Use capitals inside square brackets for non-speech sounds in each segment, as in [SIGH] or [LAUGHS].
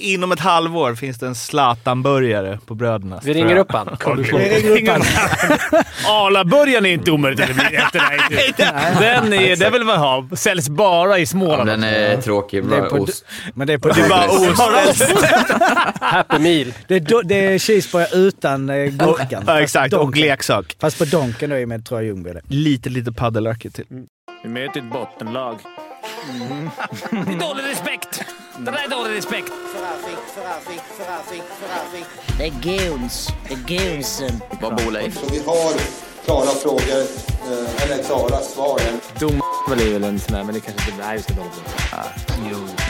inom ett halvår finns det en Zlatan-burgare på Brödernas. Vi ringer upp han. [LAUGHS] Arla-burgaren är inte omöjligt att det blir efter [LAUGHS] det här. Den är, det vill man ha. Säljs bara i Ja, Småland. den är tråkig. Det är Bara på, ost. men det är på Det är bara ost. Happy meal. Det är, do, det är cheeseburgare utan eh, gurkan. Ja, exakt. Och Donken. leksak. Fast på Donken då är med tror jag Ljungby det. Lite, lite paddelracket till. Vi möter ett bottenlag. Det är [LAUGHS] dålig respekt. Det där är dålig respekt. Det är guns. Det är gunsen. Vad bor Leif? Så vi har klara frågor, eh, eller klara svar. Dom är väl en sån där, men det kanske inte... Nej, vi ska dåligt.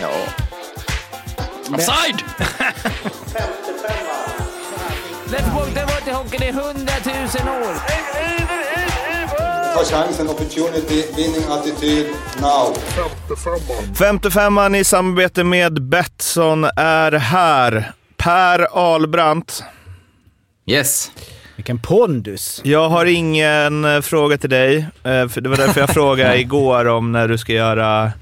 Ja. Offside! Lättpunkt har varit i hockeyn i hundratusen år. Ta chansen, opportunity, winning attityd, now. 55an i samarbete med Betsson är här. Per Ahlbrandt. Yes. Vilken pondus! Jag har ingen eh, fråga till dig. eh, För det var därför jag [LAUGHS] frågade igår om när du ska göra...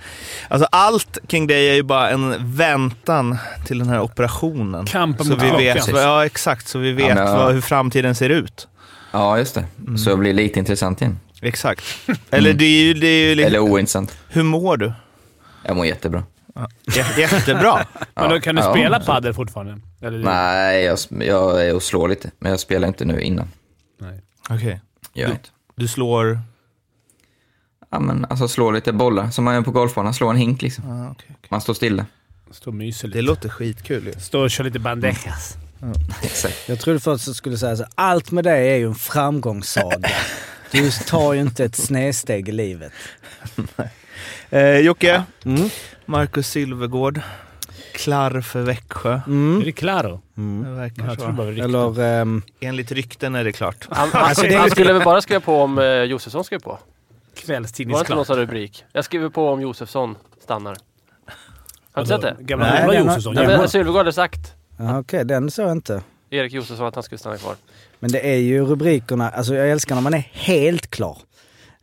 Alltså allt kring dig är ju bara en väntan till den här operationen. Kampen så mot vi klockan. vet, Ja, exakt. Så vi vet men jag- vad, hur framtiden ser ut. Ja, just det. Så det blir lite intressant igen. Exakt. Eller det är ju... Det är ju liksom, Eller ointressant. hur mår du? Jag mår jättebra. Jä- Jättebra. Men då kan du Ja, spela ja. padel fortfarande? Eller? Nej, jag, jag är och slår lite. Men jag spelar inte nu innan. Okej. Jag inte. Du slår... Ja, men alltså slå lite bollar, som man gör på golfbanan. Slå en hink liksom. Ah, okej, okej. Man står stilla. Står och myser Det lite. låter skitkul ju. Står och kör lite bandejas. [LAUGHS] Exakt. Jag trodde först att jag skulle säga så allt med dig är ju en framgångssaga. [LAUGHS] Du tar ju inte ett snedsteg i livet. [LAUGHS] Eh, Jocke, Mm. Marcus Silvergård. Klar för Växjö. Är Mm. det Claro? Det verkar Jag tror så. rykten. Eller... ehm, Enligt rykten är det klart. Han, han, Alltså, det är han skulle väl bara skriva på om eh, Josefsson skrev på? Var det inte någon Kvällstidningsklart. rubrik? Jag skriver på om Josefsson stannar. Har du sett det? Gamla Nej, Ola har- Josefsson. Nej, jävlar. men Sylvegård hade sagt, Ja, Okej, den såg jag inte. Erik Josefsson, att han skulle stanna kvar. Men det är ju rubrikerna, alltså jag älskar när man är helt klar.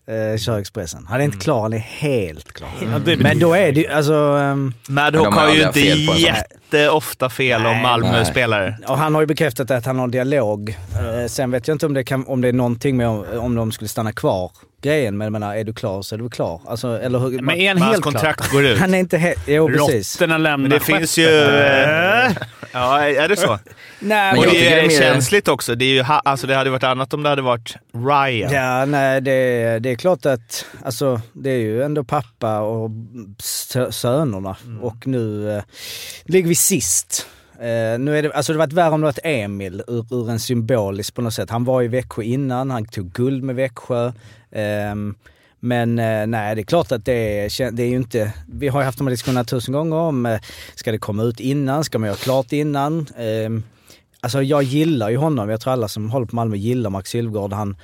Eh, kör Expressen. Han är inte klar, han är helt klar. Ja, det Men då är det ju, alltså... ehm, Madhawk har ju inte fel jätteofta fel om. Malmö-spelare. och han har ju bekräftat att han har dialog. Eh, sen vet jag inte om det, kan, om det är någonting med om, om de skulle stanna kvar grejen. Men jag menar, är du klar så är du klar. Alltså, eller hur? Men är han helt klar? kontrakt [LAUGHS] går ut. Han är inte helt... Jo, precis. Råttorna lämnar Men det finns ju... Ja, är det så? [LAUGHS] Nej, Och det är, det är känsligt också. Det, är ju, alltså det hade varit annat om det hade varit Ryan. Ja, nej, det, det är klart att alltså, det är ju ändå pappa och sö- sönerna. Och nu eh, ligger vi sist. Eh, nu är det, alltså det varit värre om det varit Emil ur, ur en symbolisk på något sätt. Han var i Växjö innan, han tog guld med Växjö. Ehm, men eh, nej, det är klart att det är, det är ju inte... Vi har ju haft de här diskussionerna tusen gånger om, eh, ska det komma ut innan? Ska man göra klart innan? Ehm, Alltså jag gillar ju honom. Jag tror alla som håller på Malmö gillar Max Silfvergård. Han,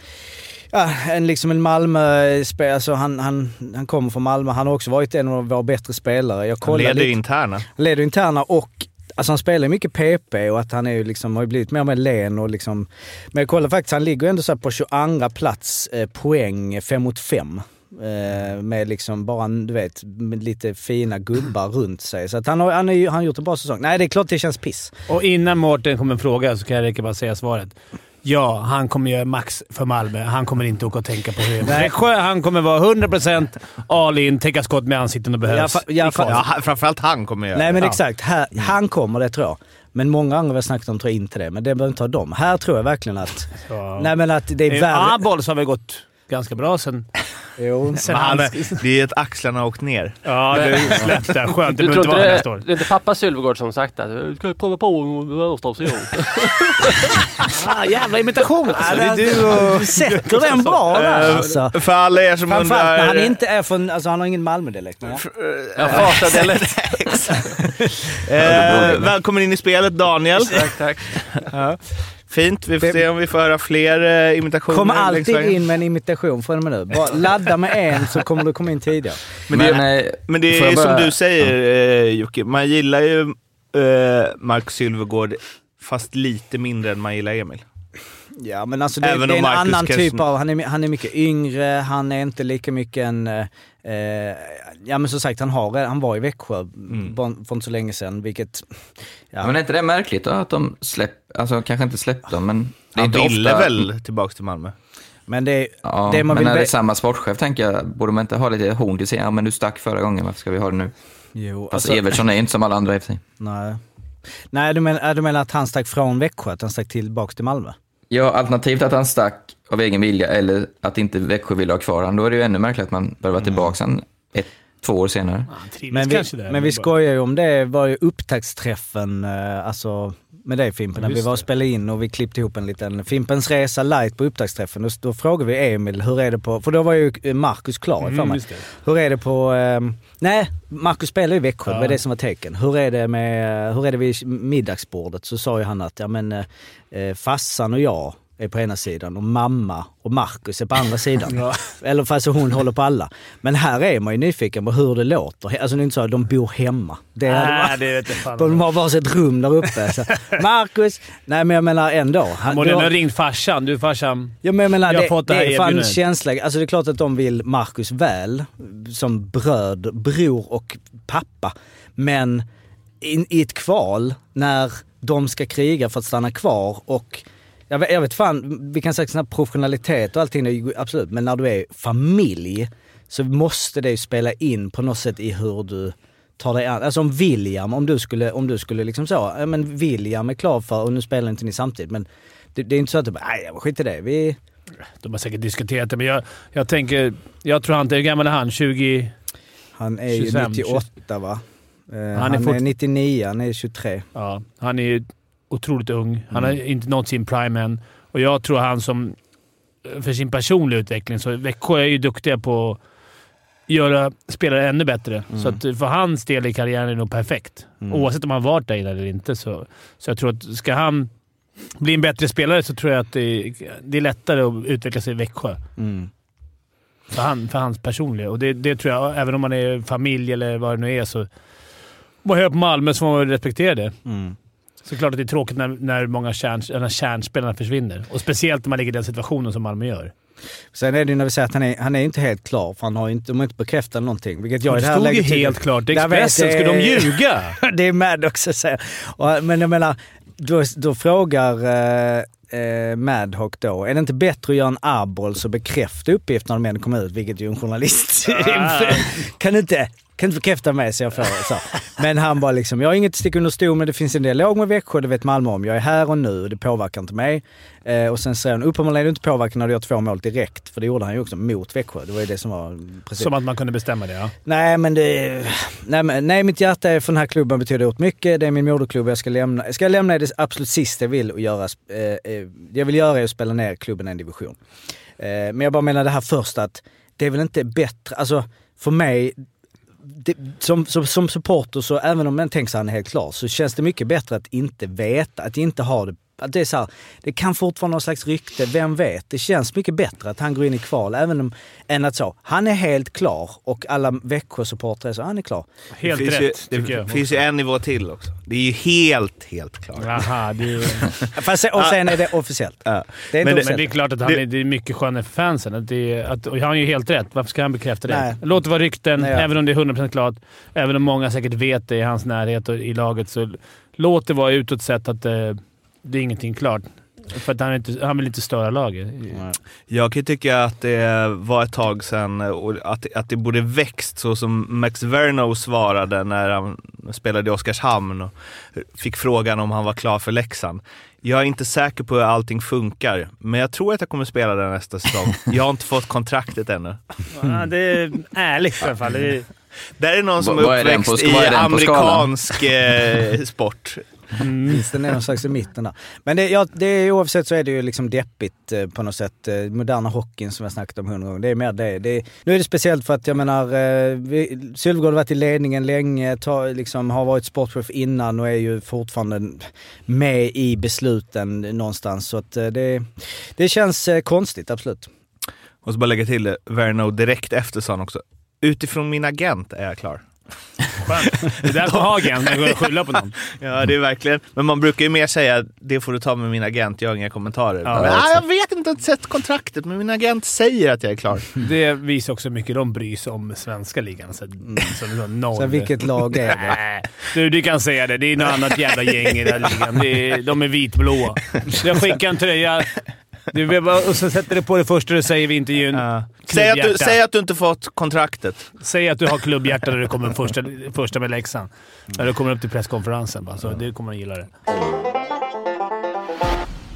ja, en, liksom en Malmö alltså han, han, han kommer från Malmö. Han har också varit en av våra bättre spelare. Jag Han leder lite, interna. han leder interna och Alltså han spelar ju mycket PP och att han är ju liksom, har ju blivit mer och mer len och liksom... Men jag kollar faktiskt, han ligger ändå så här på 22 plats eh, poäng 5 mot 5. Eh, med liksom bara, du vet, med lite fina gubbar runt sig. Så att han har, han, är han har gjort en bra säsong. Nej, det är klart det känns piss. Och innan Mårten kommer fråga så kan jag lika bara säga svaret. Ja, han kommer göra max för Malmö. Han kommer inte åka och tänka på hur. Växjö, han kommer vara 100% all in, täcka skott med ansikten och behövs. Ja, fa- ja, Ja, han- framförallt han kommer göra Nej men det. exakt, här, han kommer det tror jag. Men många andra vi har snackat om tror jag inte det. Men det behöver inte ha dem. Här tror jag verkligen att... Så. Nej men att det är Eh, värre... Abols har väl gått ganska bra sen... Jo. sen han, det är ett axlarna har åkt ner. ja, det [LAUGHS] släppte. Skönt. Det Du behöver inte vara det, nästa år. det är inte pappa Sylvegård som sagt att du ska prova på Överstavs i [LAUGHS] år. Ah, jävla imitation alltså. Det är du och... Du sätter den bra där alltså. För alla er som Framförallt när undrar... han inte är från... Alltså han har ingen Malmödialekt. men [LAUGHS] ja. Det lätt. Eh, välkommen in i spelet Daniel. Tack, tack. Fint, vi får se om vi får höra fler eh, imitationer. Längs alltid in med en imitation från och med nu. Bara ladda med en så kommer du komma in tidigare. Men det, Men, eh, men det är som du säger eh, Jocke, man gillar ju eh, Marcus Sylvegård fast lite mindre än man gillar Emil. Ja men alltså det, det är en Marcus annan typ av, han är, han är mycket yngre, han är inte lika mycket en, eh, eh, ja men som sagt han, har, han var i Växjö Mm. för inte så länge sedan vilket, ja. Men är inte det märkligt då, att de släpp, alltså kanske inte släppte dem, men det är Han ville ofta... väl tillbaka till Malmö? Men det, Ja, det man men vill när det är samma sportchef tänker jag, borde man inte ha lite horn till sig? Ja, men du stack förra gången, varför ska vi ha det nu? jo, Fast alltså, Evertsson är inte som alla andra i och för sig. nej. Nej du menar, du menar att han stack från Växjö, att han stack tillbaka till Malmö? Ja, alternativt att han stack av egen vilja eller att inte Växjö ville ha kvar honom. Då är det ju ännu märkligt att man börjar vara tillbaka sen ett, två år senare. Trivs Men vi, där. men vi bara- skojar ju om det, var ju upptaktsträffen, eh, alltså med dig Fimpen, när vi var och spelade in och vi klippte ihop en liten Fimpens Resa light på upptaktsträffen. Då, då frågade vi Emil, hur är det på, för då var ju eh, Marcus klar för Mm, mig. just det. Hur är det på... ehm, nej, Marcus spelar i Växjö, det var Ja. det som var tecken. Hur är det, med, hur är det vid middagsbordet? Så sa ju han att ja, men, eh, eh, farsan och jag är på ena sidan och mamma och Marcus är på andra sidan. [LAUGHS] Ja. Eller fast hon håller på alla. Men här är man ju nyfiken på hur det låter. Alltså det är inte så att de bor hemma. Det hade Nej, det vet fan. [LAUGHS] de har varsitt rum där uppe. Så, [LAUGHS] Marcus! Nej men jag menar ändå. Han, Borde du har- ha ringt farsan. Du farsan. Ja, men jag menar, Jag det, fått det det, är fan känsla. Alltså det är klart att de vill Marcus väl, som bröd, bror och pappa. Men i, i ett kval, när de ska kriga för att stanna kvar och jag vet, jag vet fan, vi kan säga sån professionalitet och allting, ju absolut. Men när du är familj så måste det ju spela in på något sätt i hur du tar dig an. Alltså om William, om du skulle, om du skulle liksom så, ja men William är klar för, och nu spelar inte ni samtidigt, men det, det är inte så att du bara, nej skit i det. Vi, De har säkert diskuterat det, men jag, jag tänker... Jag tror han... Hur gammal är han? 20... Han är ju 25, 98 va? Eh, är han är, fort- 99, han är 23. Ja, han är ju otroligt ung. Han Mm. har inte nått sin prime än. Och jag tror han som... För sin personliga utveckling, så Växjö är ju duktiga på att göra spelare ännu bättre. Mm. Så att för hans del i karriären är det nog perfekt. Mm. Oavsett om han varit där eller inte. Så, så jag tror att ska han bli en bättre spelare så tror jag att det, det är lättare att utveckla sig i Växjö. Mm. För, han, för hans personliga. Och det, det tror jag, även om man är familj eller vad det nu är, så... Man hör på Malmö så får man väl respektera det. Mm. Så klart att det är tråkigt när, när många kärn, när kärnspelarna försvinner. Och speciellt när man ligger i den situationen som Malmö gör. Sen är det ju när vi säger att han är, han är inte helt klar, för han har inte, de har inte bekräftat någonting. Vilket jag det här stod ju helt klart. [LAUGHS] Det är vet, Expressen. Ska de ljuga? det är Maddox att säga. Och, men jag menar, då, då frågar eh, eh, Madhawk då, är det inte bättre att göra en arboll så bekräfta uppgifterna när de ändå kommer ut, vilket ju en journalist [LAUGHS] kan du inte kan inte bekräfta mig så jag får så. Men han bara liksom, jag har inget stick under stol med det finns en dialog med Växjö, det vet Malmö om. Jag är här och nu, det påverkar inte mig. Eh, och sen säger han, uppenbarligen är det inte påverkar när du gör två mål direkt. För det gjorde han ju också mot Växjö. Det var ju det som var precis. Som att man kunde bestämma det, ja. Nej men det... Nej, men, nej mitt hjärta är för den här klubben betyder oerhört mycket. Det är min moderklubb jag ska lämna. Ska jag lämna är det absolut sista jag vill och göra. Eh, eh, jag vill göra är att spela ner klubben en division. Eh, men jag bara menar det här först att det är väl inte bättre, alltså för mig det, som, som, som supporter så även om man tänker sig att han är helt klar så känns det mycket bättre att inte veta, att inte ha det att det är så här, det kan fortfarande vara någon slags rykte, vem vet? Det känns mycket bättre att han går in i kval även om, än att så, han är helt klar och alla Växjö-supportrar är så, han är klar. Helt det finns rätt, ju, Det jag. finns ju en nivå till också. Det är ju helt, helt klart. Aha, det är, [LAUGHS] Fast, och sen är det officiellt. Ja. Det är inte Men det- men det är klart att han är, det är mycket skönare för fansen. Att det är, att, och han har ju helt rätt. Varför ska han bekräfta det? Nej. Låt det vara rykten, Nej, ja. även om det är 100% klart. Även om många säkert vet det i hans närhet och i laget, så låt det vara utåt sett att eh, det är ingenting klart. För att han, är inte, han vill inte störa laget. Jag kan ju tycka att det var ett tag sedan och att, att det borde växt så som Max Verno svarade när han spelade i Oskarshamn och fick frågan om han var klar för Leksand. Jag är inte säker på hur allting funkar, men jag tror att jag kommer spela där nästa säsong. Jag har inte fått kontraktet ännu. Ja, det är ärligt i alla fall. Det är, Där är någon som är den på- uppväxt i den amerikansk eh, sport. Finns det någon slags i mitten där. Men det, ja, det är, oavsett så är det ju liksom deppigt eh, på något sätt. Eh, moderna hockeyn som jag snackat om hundra gånger. Det är mer det. det är, nu är det speciellt för att jag menar, eh, Sylvegård har varit i ledningen länge, tar, liksom, har varit sportchef innan och är ju fortfarande med i besluten någonstans. Så att eh, det, det känns konstigt, absolut. Och så bara lägga till det, Verno direkt efter sa han också, utifrån min agent är jag klar. Skönt. Det är därför agent, man går och skylla på någon. [LAUGHS] Ja, det är verkligen. Men man brukar ju mer säga det får du ta med min agent, jag har inga kommentarer. Ja, men, ah, jag vet inte, jag har inte sett kontraktet, men min agent säger att jag är klar. [LAUGHS] Det visar också hur mycket de bryr sig om svenska ligan. Så, så, så, noll. Så vilket lag är det? Nej, du, du kan säga det. Det är något annat jävla gäng i den här ligan. Är, de är vitblåa. Jag skickar en tröja du, och så sätter du på det första du säger vid intervjun. Ja. Säg, att du, säg att du inte fått kontraktet. Säg att du har klubbhjärta när du kommer första, första med läxan. När du kommer upp till presskonferensen. Bara, så det kommer de gilla det.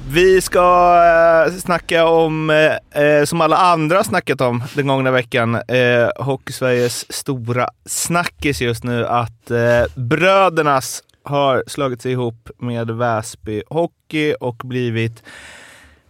Vi ska eh, snacka om, eh, eh, som alla andra har snackat om den gångna veckan, eh, Hockeysveriges stora snackis just nu att eh, brödernas har slagit sig ihop med Väsby Hockey och blivit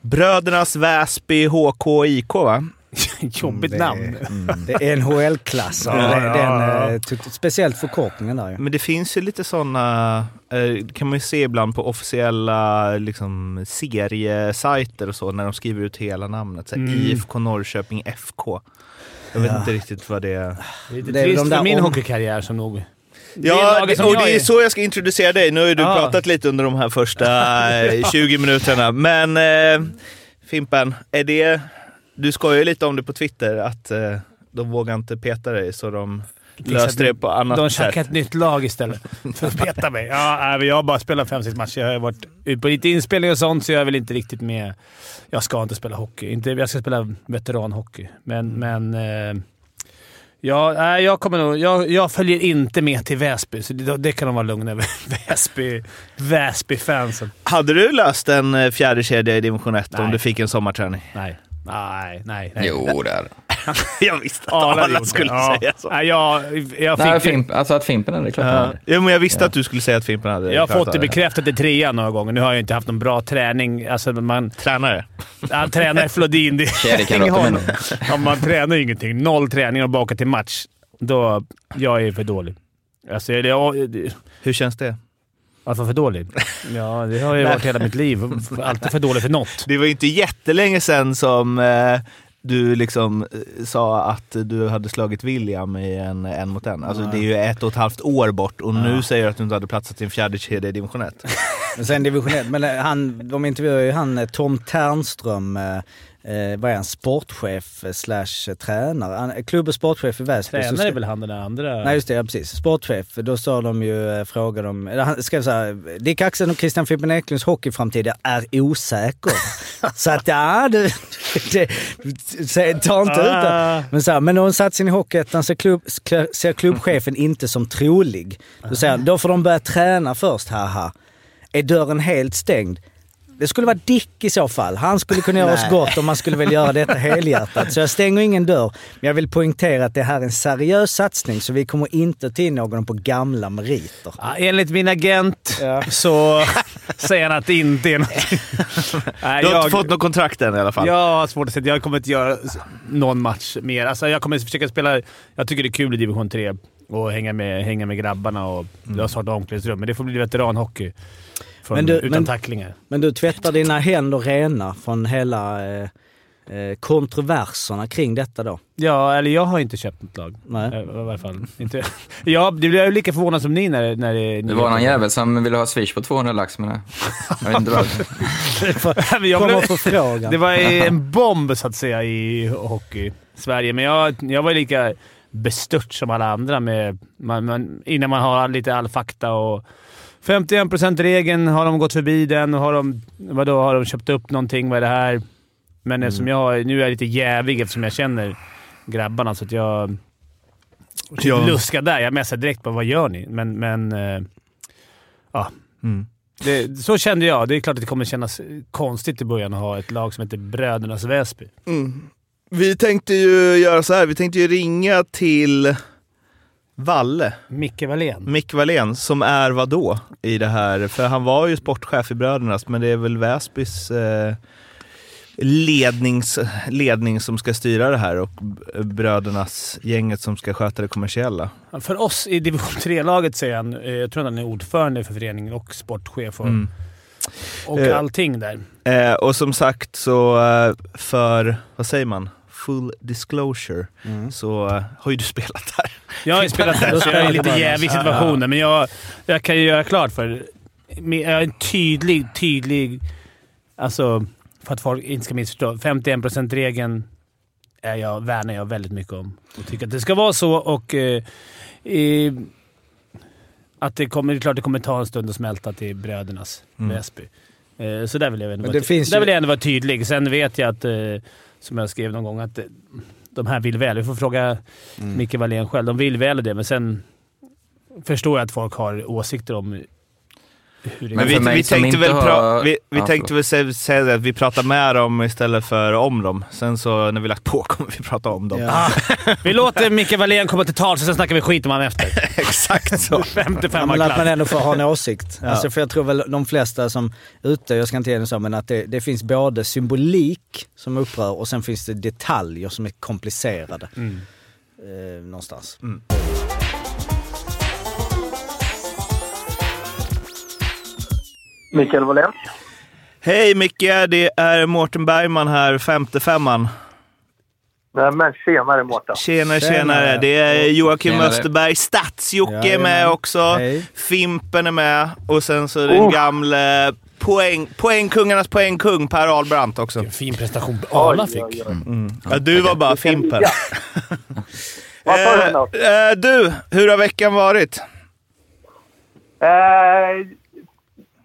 Brödernas Väsby HKIK va? [LAUGHS] Jobbigt Det- namn. Mm, det är NHL-klass. Ja, [LAUGHS] ja, eh, speciellt förkortningen där. Men det finns ju lite sådana, eh, kan man ju se ibland på officiella liksom, seriesajter och så, när de skriver ut hela namnet. Så Mm. IFK Norrköping FK. Jag vet Ja. inte riktigt vad det är. Det är lite Det är trist de där för min om- hockeykarriär som nog... Ja, det, och det är är. så jag ska introducera dig. Nu har ju du Ja. pratat lite under de här första eh, [LAUGHS] 20 minuterna. Men eh, Fimpen, är det... Du skojar ju lite om det på Twitter, att eh, de vågar inte peta dig så de löste det på annat De sätt. käkar ett nytt lag istället för att peta mig. Ja, jag har bara spelat fem sex matcher. Jag har varit ute på lite inspelning och sånt, så jag är väl inte riktigt med. Jag ska inte spela hockey. Inte, jag ska spela veteranhockey. Men, men eh, ja, jag, kommer nog, jag, jag följer inte med till Väsby, så det, det kan de vara lugna över. [LAUGHS] Väsby, Väsby-fansen. Hade du löst en eh, fjärde kedja i division 1 om Nej. du fick en sommarträning? Nej, nej, nej. nej. Jo, där. [LAUGHS] jag visste att Arla gjorde skulle det. ja. säga så. Nej, jag, jag fick Nej, det- Fimp, alltså att Fimpen hade klart Ja. ja. Men jag visste att du skulle säga att Fimpen hade jag har fått det det. bekräftat i trean några gånger. Nu har jag inte haft någon bra träning. Alltså, man, Tränare. Han tränar Flodin. Det ja, Man tränar ju ingenting. Noll träning och bara åka till match. Då, jag är för dålig. Alltså, jag, jag, Hur känns det? Att vara för dålig? [LAUGHS] Ja, det har ju varit hela mitt liv. Alltid för dålig för något. [LAUGHS] Det var ju inte jättelänge sedan som eh, du liksom eh, sa att du hade slagit William i en en mot en. Alltså det är ju ett och ett halvt år bort och nu säger du att du inte hade platsat i en fjärde kedja i division 1. [LAUGHS] Men sen division 1, men eh, han, de intervjuar ju han eh, Tom Ternström, eh, eh, vad är han, sportchef slash tränare. Han, är klubb och sportchef i Väsby. Tränare ska- är väl han den andra... Nej just det, ja, precis. Sportchef. Då sa de ju, eh, frågade de, eller han skrev såhär, Dick Axel och Christian Fimpen Eklunds hockeyframtid är osäker. [LAUGHS] så att ja, du, det, se- ta inte ut det. Ah. Men, så här, men någon satsning i Hockeyettan ser, klubb, ser klubbchefen inte som trolig. Då säger han, då får de börja träna först, haha. Är dörren helt stängd? Det skulle vara Dick i så fall. Han skulle kunna göra oss gott om man skulle vilja göra detta helhjärtat. Så jag stänger ingen dörr. Men jag vill poängtera att det här är en seriös satsning så vi kommer inte in någon på gamla meriter. Ja, enligt min agent Ja. så säger han att det inte är något. [LAUGHS] Nej, Du har jag- inte fått något kontrakt än i alla fall. Jag har svårt att säga. Jag kommer inte göra någon match mer. Alltså, jag kommer försöka spela... Jag tycker det är kul i division 3 och hänga med, hänga med grabbarna. Och Jag har startat omklädningsrum, men det får bli veteranhockey. Från, Men du- utan men- tacklingar. Men du tvättar dina händer rena från hela eh, eh, kontroverserna kring detta då? Ja, eller jag har inte köpt något lag. Nej. Eh, I varje fall inte. [LAUGHS] Ja, det blev jag lika förvånad som ni när, när det... Det var någon jävel som ville ha swish på 200 lax med det. Jag vet inte. [LAUGHS] Men jag blev, det var en bomb så att säga i hockey-Sverige, men jag, jag var lika bestört som alla andra med, man, man, innan man har lite all fakta. och 51%-regeln, har de gått förbi den? och Har de, vadå, har de köpt upp någonting? Vad är det här? Men eftersom jag, nu är jag lite jävig eftersom jag känner grabbarna, så att jag... Ja. Luskar där. Jag messade direkt på vad gör ni? Men, men eh, ja. Mm. Det, så kände jag. Det är klart att det kommer kännas konstigt i början att ha ett lag som heter Brödernas Väsby. Mm. Vi tänkte ju göra så här, vi tänkte ju ringa till Valle, Micke Wallén. Mick Wallén, som är vad då i det här? För han var ju sportchef i Brödernas, men det är väl Väsbys eh, lednings, ledning som ska styra det här och Brödernas gänget som ska sköta det kommersiella. För oss i division 3-laget säger han, eh, jag tror att han är ordförande för föreningen och sportchef och, Mm. och Eh. allting där. Eh, och som sagt så för, vad säger man, full disclosure Mm. så eh, har ju du spelat där. Jag har ju [LAUGHS] spelat där, så jag är lite jävig i situationen. Men jag, jag kan ju göra klart för Jag är en tydlig, tydlig... Alltså, för att folk inte ska missförstå. 51%-regeln är jag, värnar jag väldigt mycket om. Och tycker att det ska vara så och... Eh, i, att det kommer, det är klart det kommer ta en stund att smälta till brödernas Väsby. Eh, så där vill jag ändå vara, där ju- vill jag ändå vara tydlig. Sen vet jag att, eh, som jag skrev någon gång, att eh, de här vill väl. Vi får fråga Micke Wallén själv. De vill väl det, men sen förstår jag att folk har åsikter om Men Men vi, vi tänkte väl, har- vi, vi Ja, tänkte väl sä- säga att vi pratar med dem istället för om dem. Sen så när vi lagt på [LAUGHS] kommer vi prata om dem. Ja. Vi låter Micke Wallén komma till tals och sen snackar vi skit om honom efter. [LAUGHS] Exakt så. [LAUGHS] 55 Ja, men att man ändå får ha en åsikt. Alltså, för jag tror väl de flesta som är ute, jag ska inte ge det så, men att det, det finns både symbolik som upprör och sen finns det detaljer som är komplicerade. Eh, någonstans. Mikael Wallén. Hej Micke, det är Mårten Bergman här, femte femman. Nej, men tjenare Mårten. Tjenare, Tjenare. tjenare. Det är Joakim Tjenare. Österberg, Stats-Jocke är med också. Hej. Fimpen är med och sen så den Oh. gamle poäng, poängkungarnas poängkung Per Ahlbrandt också. Vilken fin prestation Arla Oj, fick. oj, oj. Ja, du var bara Fimpen. Ja. [LAUGHS] Eh, eh, du, hur har veckan varit? Eh,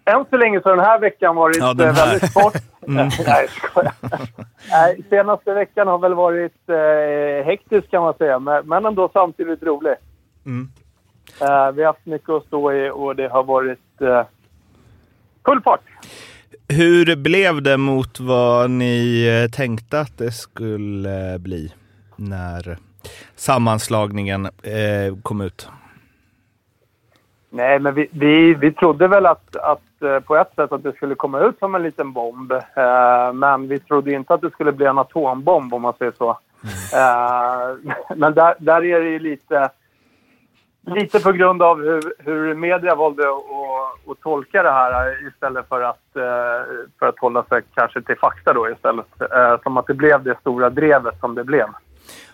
än så länge så har den här veckan varit Ja, eh, här. väldigt kort. [LAUGHS] [LAUGHS] Nej, jag skojar. Nej, senaste veckan har väl varit eh, hektisk kan man säga, men, ändå samtidigt rolig. Mm. Eh, vi har haft mycket att stå i och det har varit eh, full fart. Hur blev det mot vad ni eh, tänkte att det skulle bli när sammanslagningen eh, kom ut? Nej, men vi, vi, vi trodde väl att, att eh, Eh, på ett sätt att det skulle komma ut som en liten bomb. Eh, men vi trodde inte att det skulle bli en atombomb om man säger så. Eh, [LAUGHS] men där, där är det ju lite, lite på grund av hur, hur media valde att, att tolka det här eh, istället för att, eh, för att hålla sig kanske till fakta då istället. Som att det blev det stora drevet som det blev.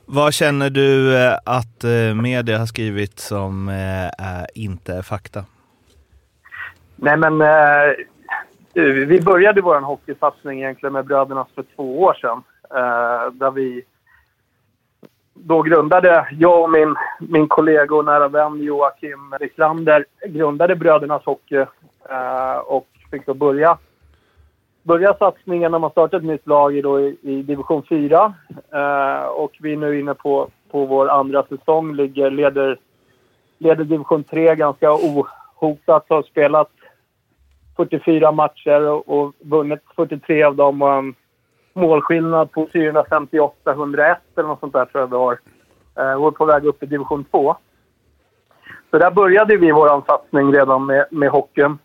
Vad känner du att media har skrivit som inte är fakta? Nej, men eh, eh, vi började vår hockeysatsning egentligen med Brödernas för två år sedan. Eh, där vi då grundade, jag och min, min kollega och nära vän Joakim Wiklander grundade Brödernas Hockey eh, och fick då börja, börja satsningen när man startade ett nytt lag då i, i division 4. Eh, och vi är nu inne på, på vår andra säsong, ligger, leder, leder division 3 ganska ohotat, har spelat 44 matcher och, och vunnit 43 av dem och en målskillnad på 458-101 eller något sånt där tror jag vi har. Eh, och är på väg upp i division 2. Så där började vi vår satsning redan med, med hockeyn.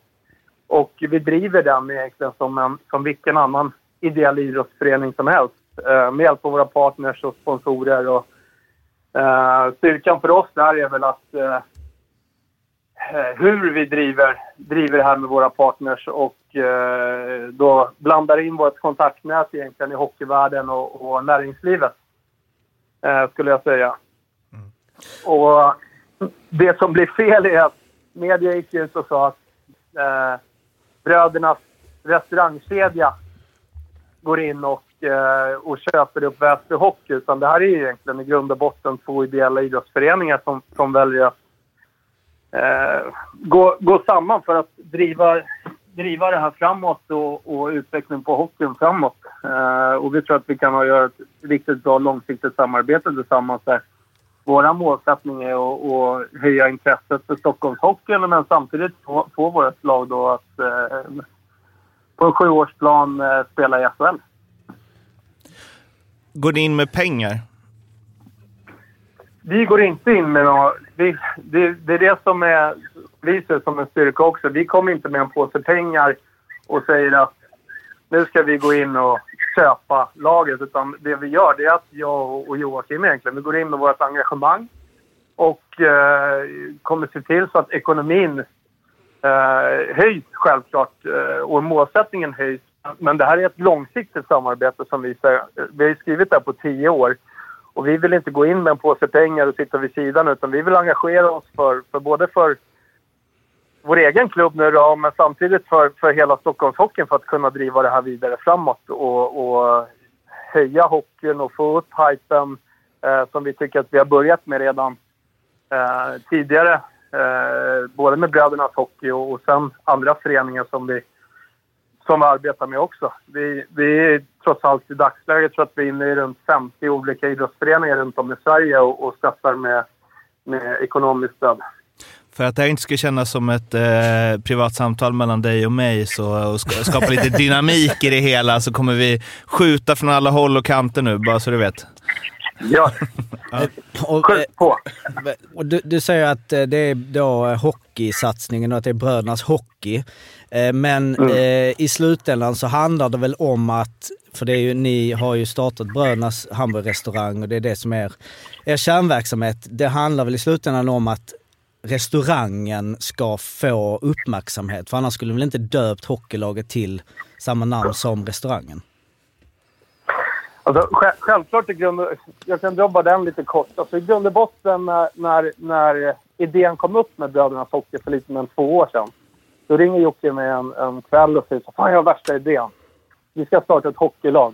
Och vi driver den egentligen som, en, som vilken annan ideell idrottsförening som helst. Eh, med hjälp av våra partners och sponsorer. Och, eh, styrkan för oss där är väl att eh, eh, hur vi driver, driver det här med våra partners och eh, då blandar in vårt kontaktnät egentligen i hockeyvärlden och, och näringslivet. Eh, skulle jag säga. Och det som blir fel är att media gick ut och sa att eh, brödernas restaurangkedja går in och, eh, och köper upp Väsby Hockey. Utan det här är egentligen i grund och botten två ideella idrottsföreningar som, som väljer att eh, gå, gå samman för att driva, driva det här framåt och, och utvecklingen på hockeyn framåt. Eh, och vi tror att vi kan göra ett riktigt bra långsiktigt samarbete tillsammans där. Vår målsättning är att, att höja intresset för Stockholmshockeyn men samtidigt få, få vårt lag då att eh, på en sjuårsplan eh, spela i SHL. Går ni in med pengar? Vi går inte in med några... Vi, det, det är det som är, vi ser som en styrka också. Vi kommer inte med en påse pengar och säger att nu ska vi gå in och köpa laget. Utan det vi gör det är att jag och Joakim egentligen, vi går in med vårt engagemang och eh, kommer se till så att ekonomin eh, höjs självklart eh, och målsättningen höjs. Men det här är ett långsiktigt samarbete som vi. Vi har skrivit det här på tio år. Och vi vill inte gå in med en påse pengar och sitta vid sidan utan vi vill engagera oss för, för både för vår egen klubb nu då, men samtidigt för, för hela Stockholmshockeyn för att kunna driva det här vidare framåt och, och höja hockeyn och få upp hypen eh, som vi tycker att vi har börjat med redan eh, tidigare. Eh, både med Brödernas Hockey och, och sen andra föreningar som vi, som vi arbetar med också. Vi, vi trots allt i dagsläget tror att vi är inne i runt 50 olika idrottsföreningar runt om i Sverige och, och stöttar med, med ekonomiskt stöd. För att det här inte ska kännas som ett eh, privat samtal mellan dig och mig så, och ska, skapa lite [LAUGHS] dynamik i det hela så kommer vi skjuta från alla håll och kanter nu, bara så du vet. Ja, Och, skjut på! eh, och du, du säger att eh, det är då eh, hockeysatsningen och att det är brödernas hockey. Eh, Men eh, i slutändan så handlar det väl om att, för det är ju, ni har ju startat Brödernas hamburgerrestaurang och det är det som är er kärnverksamhet. Det handlar väl i slutändan om att restaurangen ska få uppmärksamhet. För annars skulle ni väl inte döpt hockeylaget till samma namn som restaurangen? Alltså, självklart i grund Jag kan dra bara den lite kort. Alltså, I grund och botten när, när, när idén kom upp med Brödernas Hockey för lite mer än två år sedan. Då ringer Jocke mig en, en kväll och säger så Fan, jag har värsta idén. Vi ska starta ett hockeylag.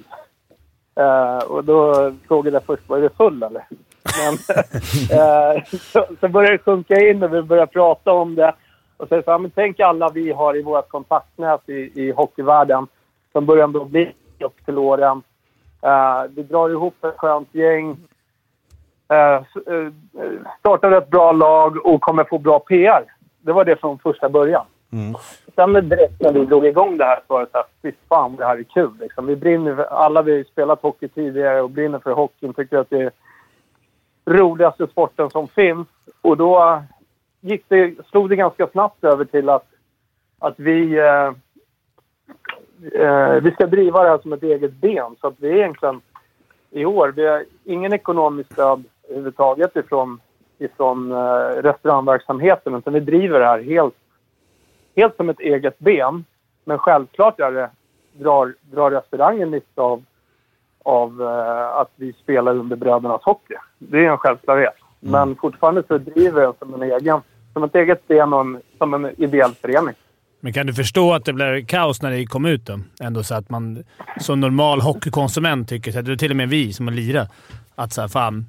Eh, och då frågade jag först, var du full eller? Men, [LAUGHS] eh, så, så började det sjunka in och vi började prata om det. Och så, så, men tänk alla vi har i vårt kontaktnät i, i hockeyvärlden som börjar bli upp till åren. Uh, vi drar ihop ett skönt gäng. Uh, uh, startar ett bra lag och kommer få bra PR. Det var det från första början. Mm. Sen direkt när vi drog igång det här så var det så här, fy fan det här är kul. Liksom. Vi brinner för, alla vi har spelat hockey tidigare och brinner för hockeyn. Tycker att det är roligaste sporten som finns. Och då gick det, slog det ganska snabbt över till att, att vi eh, eh, vi ska driva det här som ett eget ben. Så att vi är egentligen i år, vi har ingen ekonomiskt stöd överhuvudtaget ifrån, ifrån eh, restaurangverksamheten. Utan vi driver det här helt, helt som ett eget ben. Men självklart är det, drar, drar restaurangen nytta av, av eh, att vi spelar under Brödernas Hockey. Det är en självklarhet. Men fortfarande så driver jag som en egen, som ett eget ben och en, som en ideell förening. Men kan du förstå att det blev kaos när det kom ut då? Ändå så att man som normal hockeykonsument tycker, så att det är till och med vi som har lirat, att så här, fan.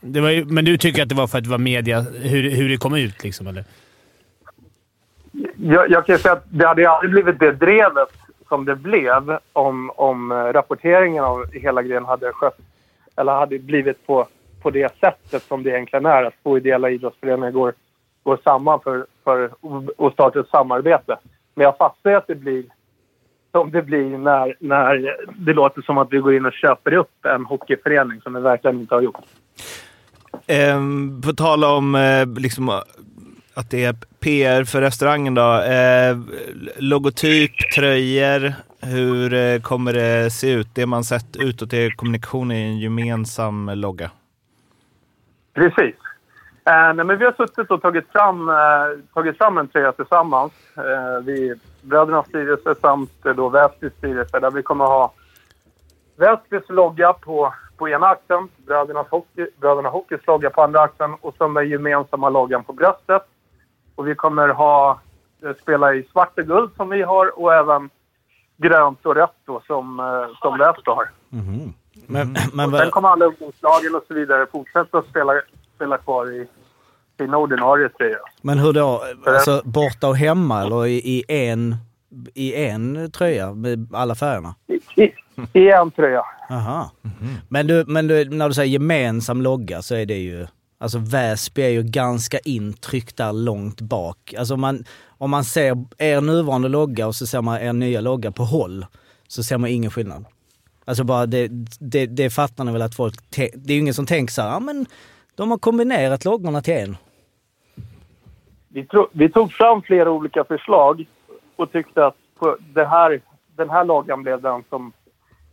Det var ju, men du tycker att det var för att det var media, hur, hur det kom ut liksom, eller? Jag, jag kan säga att det hade aldrig blivit det drevet som det blev om, om eh, rapporteringen av hela grejen hade skött eller hade blivit på, på det sättet som det egentligen är. Att två ideella idrottsföreningar går, går samman för, för och startar ett samarbete. Men jag fattar ju att det blir som det blir när, när det låter som att vi går in och köper upp en hockeyförening som vi verkligen inte har gjort. Ehm, på tal om eh, liksom, att det är PR för restaurangen då. Eh, logotyp, tröjor. Hur eh, kommer det se ut? Det man sett utåt i kommunikation i en gemensam logga. Precis. Eh, nej, men vi har suttit och tagit fram, eh, tagit fram en tröja tillsammans. Eh, vi, Brödernas styrelse samt eh, då Väsbys styrelse där vi kommer ha Väsbys logga på, på ena axeln, Brödernas hockey, Bröderna Hockeys logga på andra axeln och sen den gemensamma loggan på bröstet. Och vi kommer ha, eh, spela i svart och guld som vi har och även grönt och rött då som, eh, som Väsby har. Men, men, Och sen kommer alla ungdomslagen och så vidare fortsätta att spela, spela kvar i sina ordinarie tröjor. men hur då? Alltså borta och hemma eller i, i, en, i en tröja med alla färgerna? I, i, I en tröja. Aha. Men, du, men du, när du säger gemensam logga så är det ju... Alltså Väsby är ju ganska intryckt där långt bak. Alltså om man, om man ser er nuvarande logga och så ser man er nya logga på håll så ser man ingen skillnad. Alltså bara det, det, det fattar ni väl att folk... Det är ju ingen som tänker så här, ja men de har kombinerat loggorna till en. Vi, tro, vi tog fram flera olika förslag och tyckte att på det här, den här loggan blev den som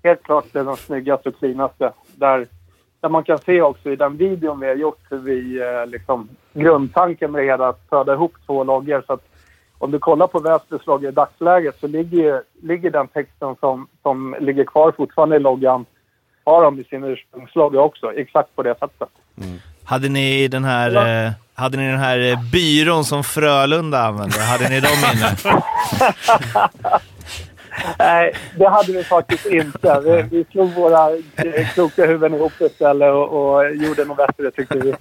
helt klart blev den snyggaste och cleanaste. Där, där man kan se också i den videon vi har gjort hur vi eh, liksom grundtanken med det hela att föda ihop två loggor. Så att om du kollar på Väsbys logga i dagsläget så ligger, ligger den texten som, som ligger kvar fortfarande i loggan har de i sin ursprungslag också, exakt på det sättet. Hade ni den här, eh, hade ni den här eh, byrån som Frölunda använde? Hade ni dem inne? [LAUGHS] Nej, det hade vi faktiskt inte. Vi, vi slog våra eh, kloka huvuden ihop istället och, och gjorde något bättre tyckte vi.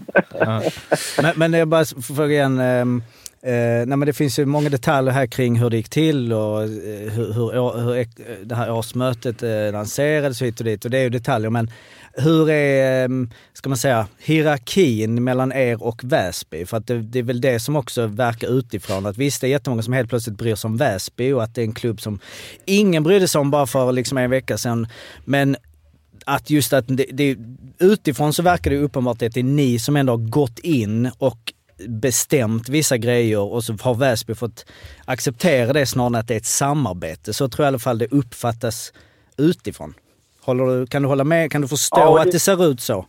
Men, men jag bara frågar fråga igen. Ehm, eh, nej men det finns ju många detaljer här kring hur det gick till och eh, hur, hur, hur det här årsmötet eh, lanserades hit och dit. Och det är ju detaljer. Men hur är, ehm, ska man säga, hierarkin mellan er och Väsby? För att det, det är väl det som också verkar utifrån. Att visst, det är jättemånga som helt plötsligt bryr sig om Väsby och att det är en klubb som ingen brydde sig om bara för liksom en vecka sedan. Men att just att det, det, utifrån så verkar det uppenbart att det är ni som ändå har gått in och bestämt vissa grejer och så har Väsby fått acceptera det snarare än att det är ett samarbete. Så tror jag i alla fall det uppfattas utifrån. Du, kan du hålla med? Kan du förstå Ja, det- att det ser ut så?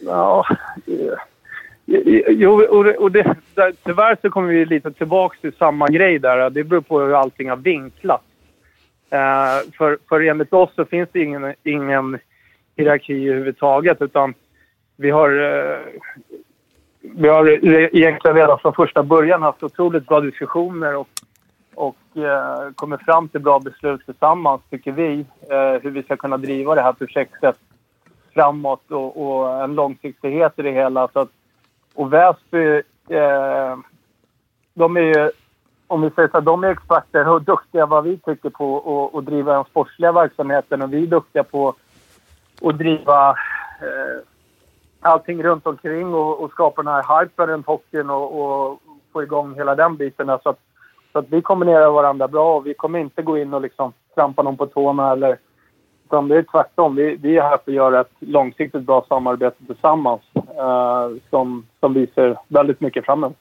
Ja, jo, och, det, där, tyvärr så kommer vi lite tillbaka till samma grej där. Det beror på hur allting har vinklat. Eh, för, för enligt oss så finns det ingen, ingen hierarki överhuvudtaget utan vi har, eh, vi har egentligen redan från första början haft otroligt bra diskussioner och, och eh, kommer fram till bra beslut tillsammans, tycker vi, eh, hur vi ska kunna driva det här projektet framåt och, och en långsiktighet i det hela. Så att, och Väsby, eh, de är ju, om vi säger så här, de är experter och duktiga vad vi tycker på att- driva den sportsliga verksamheten och vi är duktiga på att driva eh, allting runt omkring och, och skapa den här hypen runt hockeyn och, och få igång hela den biten. Så att, så att vi kombinerar varandra bra och vi kommer inte gå in och liksom trampa någon på tårna eller utan det är tvärtom. Vi, vi är här för att göra ett långsiktigt bra samarbete tillsammans eh, som, som vi ser väldigt mycket fram emot.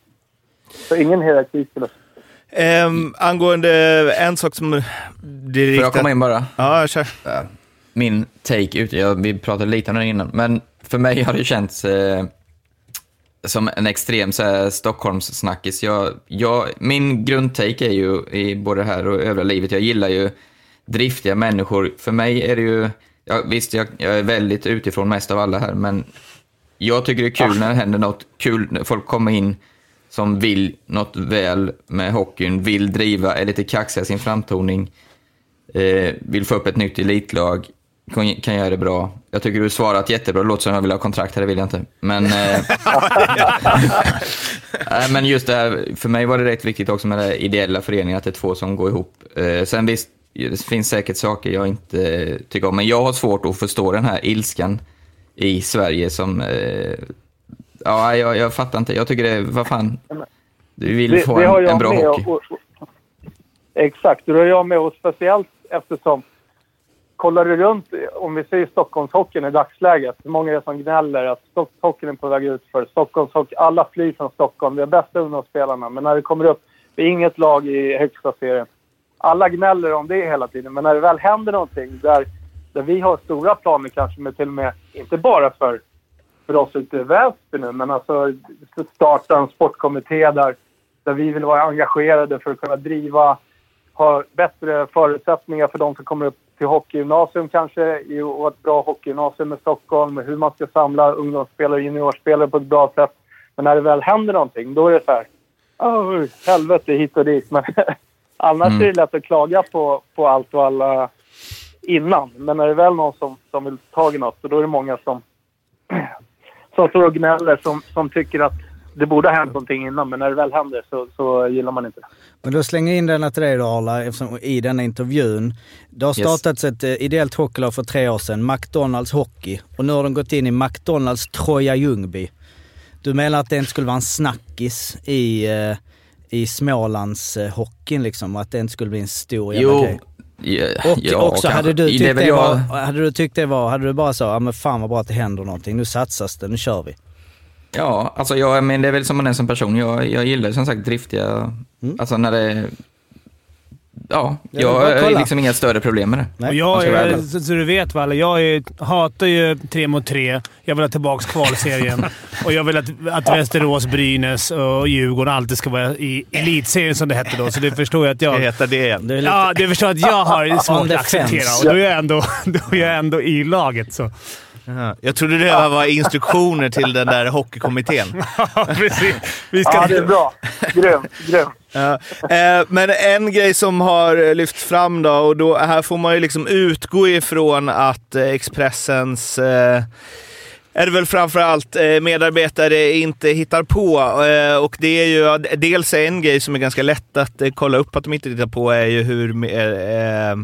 Så ingen hierarki skulle Ehm, angående en sak som det är Får jag riktat... komma in bara? Ja, kör. min take ut, ja, vi pratade lite om det innan, men för mig har det känts eh, som en extrem så här, Stockholmssnackis. Jag, jag, min grundtake är ju i både det här och övriga livet, jag gillar ju driftiga människor. För mig är det ju, ja, visst jag, jag är väldigt utifrån mest av alla här, men jag tycker det är kul när det händer något kul, när folk kommer in som vill något väl med hockeyn, vill driva, är lite kaxiga i sin framtoning eh, vill få upp ett nytt elitlag, kan, göra det bra. Jag tycker du svarat jättebra, det låter som jag vill ha kontrakt här, det vill jag inte. Men, eh, [LAUGHS] nej, men just det här, för mig var det rätt viktigt också med det ideella föreningen, att det är två som går ihop. Eh, sen visst, det finns säkert saker jag inte tycker om, men jag har svårt att förstå den här ilskan i Sverige som... Eh, ja, jag, jag fattar inte. Jag tycker det, vad fan. Du vill få en, en bra hockey. Och, och, exakt, det har jag med och speciellt eftersom kollar du runt, om vi säger Stockholmshockeyn i dagsläget, hur många är det som gnäller att Stockholmshockeyn är på väg ut för Stockholmshockey, alla flyr från Stockholm, vi har bästa ungdomsspelarna, men när det kommer upp, det är inget lag i högsta serien. Alla gnäller om det hela tiden, men när det väl händer någonting där, där vi har stora planer kanske Men till och med, inte bara för för oss ute i Väsby nu, men alltså starta en sportkommitté där, där vi vill vara engagerade för att kunna driva, ha bättre förutsättningar för de som kommer upp till hockeygymnasium kanske, och ett bra hockeygymnasium i Stockholm, hur man ska samla ungdomsspelare och juniorspelare på ett bra sätt. Men när det väl händer någonting, då är det så här, oh, helvete hit och dit. Men [LAUGHS] annars Mm. är det lätt att klaga på, på allt och alla innan. Men när det är väl någon som, som vill ta tag i något, då är det många som [CLEARS THROAT] som står och gnäller som, som tycker att det borde ha hänt någonting innan, men när det väl händer så, så gillar man inte det. Men då slänger jag in den till dig då Arla, eftersom i den intervjun. Det har Yes. startats ett eh, ideellt hockeylag för tre år sedan, McDonalds Hockey. Och nu har de gått in i McDonalds Troja Ljungby. Du menar att det inte skulle vara en snackis i, eh, i Smålands eh, hockeyn liksom? Och att det inte skulle bli en stor jävla Jo, grej? ja, Och ja, också, kanske. hade du, tyckt det jag- var, hade du tyckt det var, hade du bara så, ja men fan vad bra att det händer någonting, nu satsas det, nu kör vi. Ja, alltså jag, men det är väl som man är som person. Jag, jag gillar som sagt driftiga, Mm. alltså när det... ja, Ja, jag har liksom inga större problem med det. Nej. Och jag är, ärlig. så, så du vet Valle, jag är, hatar ju tre mot tre. Jag vill ha tillbaka kvalserien. [LAUGHS] och jag vill att, att Västerås, Brynäs och Djurgården alltid ska vara i elitserien som det hette då. Så du förstår ju att jag... heta det igen. Det är lite... Ja, du förstår att jag har [LAUGHS] svårt att acceptera och då är jag ändå, [LAUGHS] då är jag ändå i laget. Så. Jaha. Jag trodde det var instruktioner till den där hockeykommittén. [LAUGHS] Ja, precis. Vi ska... Ja, det är bra. Grymt, grymt. Ja. Eh, men en grej som har lyfts fram då, och då, här får man ju liksom utgå ifrån att eh, Expressens eh, är det väl framförallt eh, medarbetare inte hittar på. Eh, och det är ju dels en grej som är ganska lätt att eh, kolla upp att de inte hittar på är ju hur eh, eh,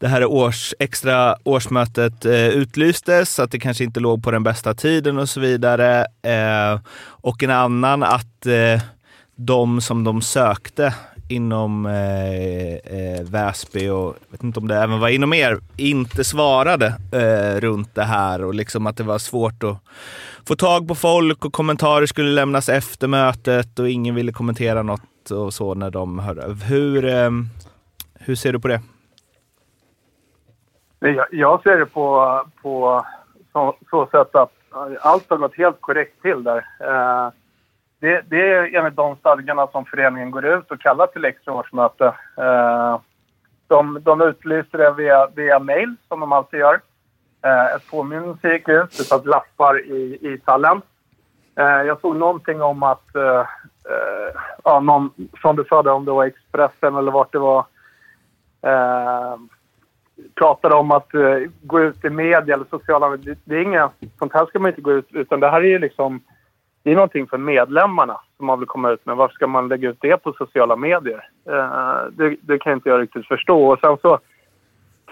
det här års, extra årsmötet eh, utlystes, att det kanske inte låg på den bästa tiden och så vidare. Eh, och en annan att eh, de som de sökte inom eh, eh, Väsby och jag vet inte om det även var inom er, inte svarade eh, runt det här och liksom att det var svårt att få tag på folk och kommentarer skulle lämnas efter mötet och ingen ville kommentera något och så när de hörde. Hur, eh, hur ser du på det? Jag, jag ser det på, på så, så sätt att allt har gått helt korrekt till där. Eh, det, det är enligt de stadgarna som föreningen går ut och kallar till extra årsmöte. Eh, de, de utlyser det via, via mail, som de alltid gör. Eh, ett påminnelse gick ut, det satt lappar i, ishallen. Eh, jag såg någonting om att, eh, eh, ja, någon, som du sa, om det var Expressen eller vart det var, eh, pratade om att uh, gå ut i media eller sociala medier. Det, det är inga, sånt här ska man inte gå ut utan det här är ju liksom, det är någonting för medlemmarna som man vill komma ut med. Varför ska man lägga ut det på sociala medier? Uh, det, det kan inte jag riktigt förstå. Och sen så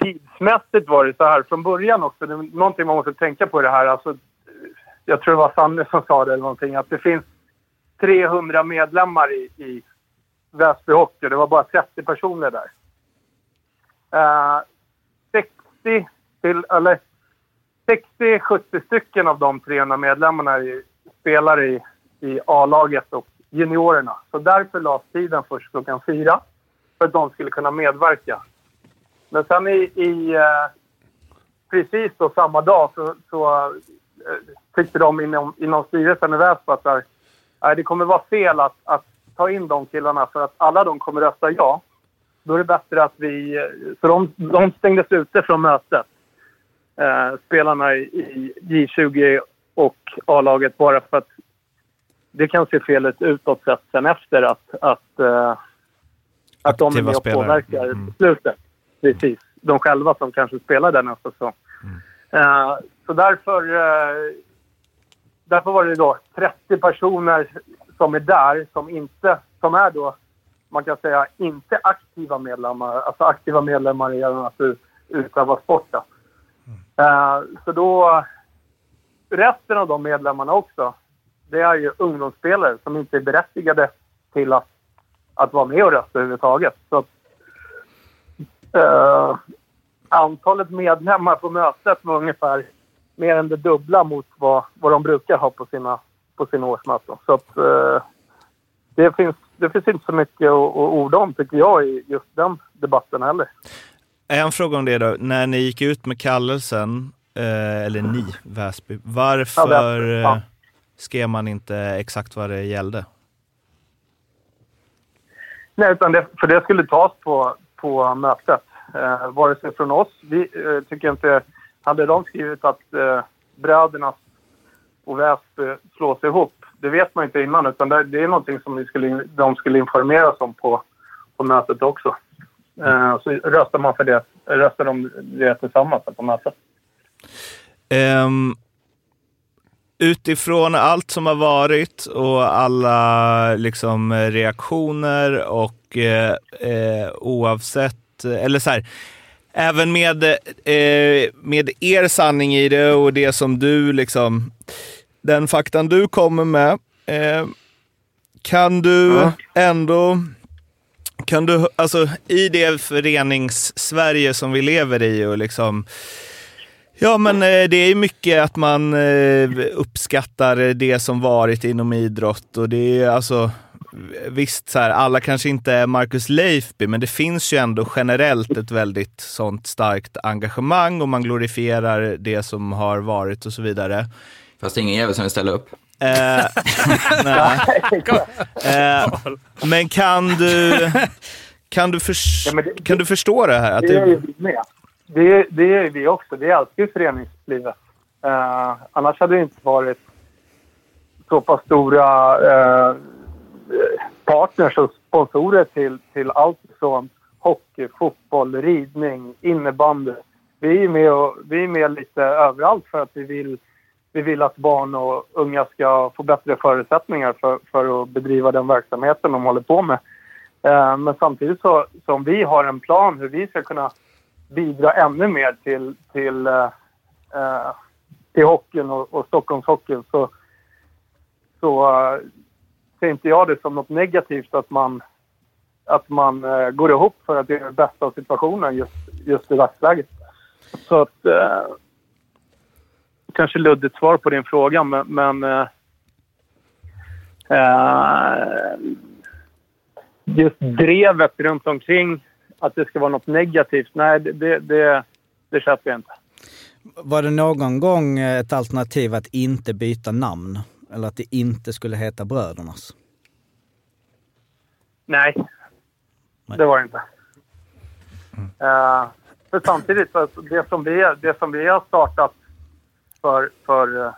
tidsmässigt var det så här från början också. Det är någonting man måste tänka på i det här. Alltså, jag tror det var Sanne som sa det eller någonting. Att det finns 300 medlemmar i, i Väsby Hockey. Det var bara 30 personer där. Uh, 60 till, eller 60-70 stycken av de 300 medlemmarna är ju spelare i, i A-laget och juniorerna. Så därför lades tiden först klockan fyra för att de skulle kunna medverka. Men sen i, i eh, precis då samma dag så, så eh, tyckte de inom, inom styrelsen i Väsby att där, nej, det kommer vara fel att, att ta in de killarna för att alla de kommer rösta ja. Då är det bättre att vi... Så de, de stängdes ute från mötet. Eh, spelarna i, i J20 och A-laget bara för att det kan se fel ut utåt sett sen efter att, att, eh, att de är med och påverkar Mm. beslutet. Precis. De själva som kanske spelar där nästa säsong. Eh, så därför, eh, därför var det då 30 personer som är där som inte, som är då, man kan säga, inte aktiva medlemmar. Alltså aktiva medlemmar i att du utövar sporten. Eh, så då, resten av de medlemmarna också, det är ju ungdomsspelare som inte är berättigade till att, att vara med och rösta överhuvudtaget. Så att, eh, antalet medlemmar på mötet var ungefär mer än det dubbla mot vad, vad de brukar ha på sina, på sina årsmöten. Så att, uh, det, finns, det finns inte så mycket att, att orda om, tycker jag, i just den debatten heller. En fråga om det då. När ni gick ut med kallelsen, eh, eller ni, Väsby, varför Ja, Väsby, ja. eh, skrev man inte exakt vad det gällde? Nej, utan det, för det skulle tas på, på mötet. Eh, vare sig från oss. Vi eh, tycker inte... Hade de skrivit att eh, bröderna och Väsby slås ihop, det vet man inte innan. Utan det, det är någonting som vi skulle, de skulle informeras om på, på mötet också. Eh, så röstar man för det, röstar de det tillsammans på mötet. Um, utifrån allt som har varit och alla liksom, reaktioner och eh, eh, oavsett, eller så här, även med, eh, med er sanning i det och det som du, liksom, den faktan du kommer med, eh, kan du Ja. ändå kan du, alltså i det förenings-Sverige som vi lever i och liksom Ja, men eh, det är mycket att man eh, uppskattar det som varit inom idrott och det är alltså visst, så här, alla kanske inte är Marcus Leifby, men det finns ju ändå generellt ett väldigt sånt starkt engagemang och man glorifierar det som har varit och så vidare. Fast ingen jävel som vill ställa upp. Eh, [LAUGHS] nej. Eh, men kan du, kan, du förs- Ja, det- kan du förstå det här? Att Det är ju det, vi med. Det, är- det är vi också. Det är alltid föreningslivet. Eh, annars hade det inte varit så pass stora eh, partners och sponsorer till, till allt från hockey, fotboll, ridning, innebandy. Vi är med, och, vi är med lite överallt för att vi vill, vi vill att barn och unga ska få bättre förutsättningar för, för att bedriva den verksamheten de håller på med. Eh, men samtidigt så som vi har en plan hur vi ska kunna bidra ännu mer till, till, eh, eh till hockeyn och, och Stockholmshockeyn så, så eh, ser inte jag det som något negativt att man, att man eh, går ihop för att göra det bästa av situationen just, just i dagsläget. Så att... Eh, Kanske luddigt svar på din fråga, men... men eh, eh, just drevet runt omkring att det ska vara något negativt, nej, det, det, det, det köper jag inte. Var det någon gång ett alternativ att inte byta namn? Eller att det inte skulle heta Brödernas? Nej, Nej. det var det inte. Eh, för samtidigt, det, som vi, det som vi har startat för, för eh,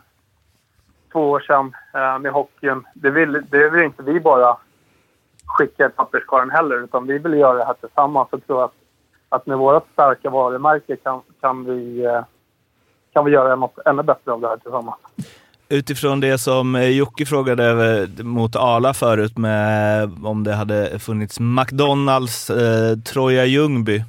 två år sedan eh, med hockeyn, det vill, det vill inte vi bara skicka i papperskorgen heller, utan vi vill göra det här tillsammans. och tror att, att med vårt starka varumärke kan, kan, vi, eh, kan vi göra något ännu bättre av det här tillsammans. utifrån det som eh, Jocke frågade mot Ala förut med om det hade funnits McDonalds eh, Troja Ljungby.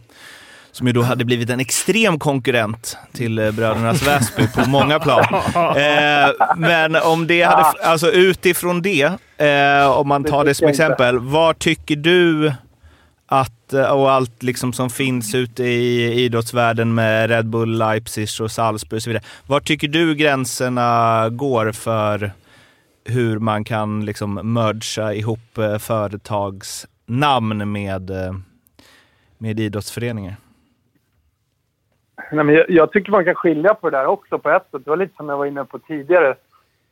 Som ju då hade blivit en extrem konkurrent till eh, Brödernas Väsby på många plan. [LAUGHS] Eh, men om det hade, alltså utifrån det, eh, om man tar det som exempel. Vad tycker du att, eh, och allt liksom som finns ute i idrottsvärlden med Red Bull, Leipzig och Salzburg och så vidare. Var tycker du gränserna går för hur man kan liksom mergea ihop eh, företagsnamn med, med idrottsföreningar? Nej, men jag, jag tycker man kan skilja på det där också på ett sätt. Det var lite som jag var inne på tidigare.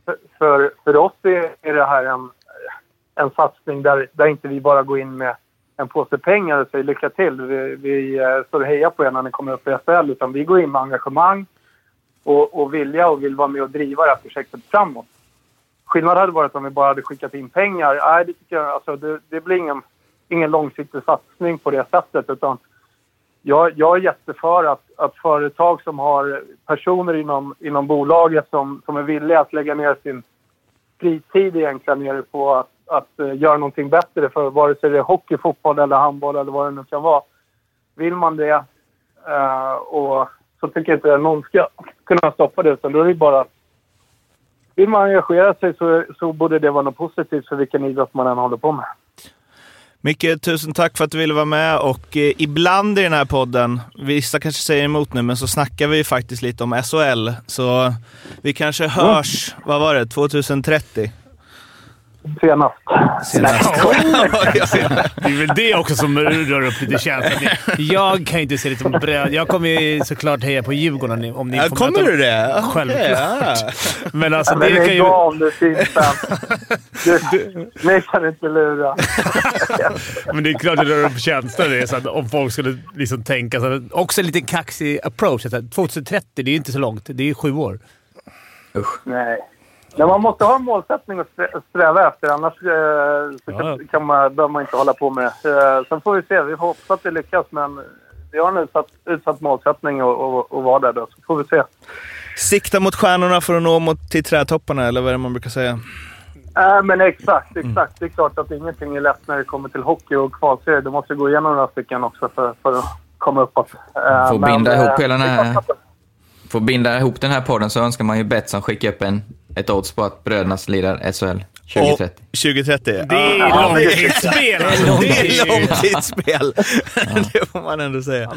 För, för, för oss är, är det här en, en satsning där, där inte vi bara går in med en påse pengar och säger lycka till. Vi, vi eh, står och hejar på er när ni kommer upp i SHL. Utan vi går in med engagemang och, och vilja och vill vara med och driva det här projektet framåt. Skillnaden hade varit om vi bara hade skickat in pengar. Nej, det tycker jag, alltså, det, det blir ingen, ingen långsiktig satsning på det sättet. Utan jag, jag är jätteför att, att företag som har personer inom, inom bolaget som, som är villiga att lägga ner sin fritid egentligen nere på att, att eh, göra någonting bättre för vare sig det är hockey, fotboll eller handboll eller vad det nu kan vara. Vill man det eh, och så tycker jag inte att någon ska kunna stoppa det utan då är det bara vill man engagera sig så, så borde det vara något positivt för vilken idrott man än håller på med. Micke, tusen tack för att du ville vara med och eh, ibland i den här podden, vissa kanske säger emot nu, men så snackar vi faktiskt lite om SHL. Så vi kanske hörs, vad var det, 2030? Senast. [LAUGHS] Senast. Det är väl det också som rör upp lite känslor. Jag kan ju inte se det som bröd. Jag kommer ju såklart heja på Djurgården om ni Ja, får kommer möta du det? Självklart. ja. Men alltså Men det kan lägg ju... av nu Fimpen. [LAUGHS] Du, ni kan inte lura. [LAUGHS] Men det är klart det rör upp känslor. Det är så att om folk skulle liksom tänka... Så att, också en liten kaxig approach. Så att 2030, det är ju inte så långt. Det är sju år. Usch. Nej. Men man måste ha en målsättning att strä- sträva efter. Annars eh, så Ja. kan, man, behöver man inte hålla på med det. Eh, sen får vi se. Vi får hoppas att det lyckas. Men vi har en utsatt, utsatt målsättning och, och, och vara där då. Så får vi se. Sikta mot stjärnorna för att nå mot till trädtopparna, eller vad är det man brukar säga? Äh, men exakt, exakt. Det är klart att ingenting är lätt när det kommer till hockey och kvalserie. Du måste gå igenom några stycken också för, för att komma uppåt. Eh, Får men, binda eh, ihop hela den här- att- att binda ihop den här podden så önskar man ju Betsson skicka upp en, ett odds på att brödernas lirar SHL 2030. Och 2030? Det är Ja, långtidsspel! alltså. Det är långtidsspel. [LAUGHS] det får man ändå säga.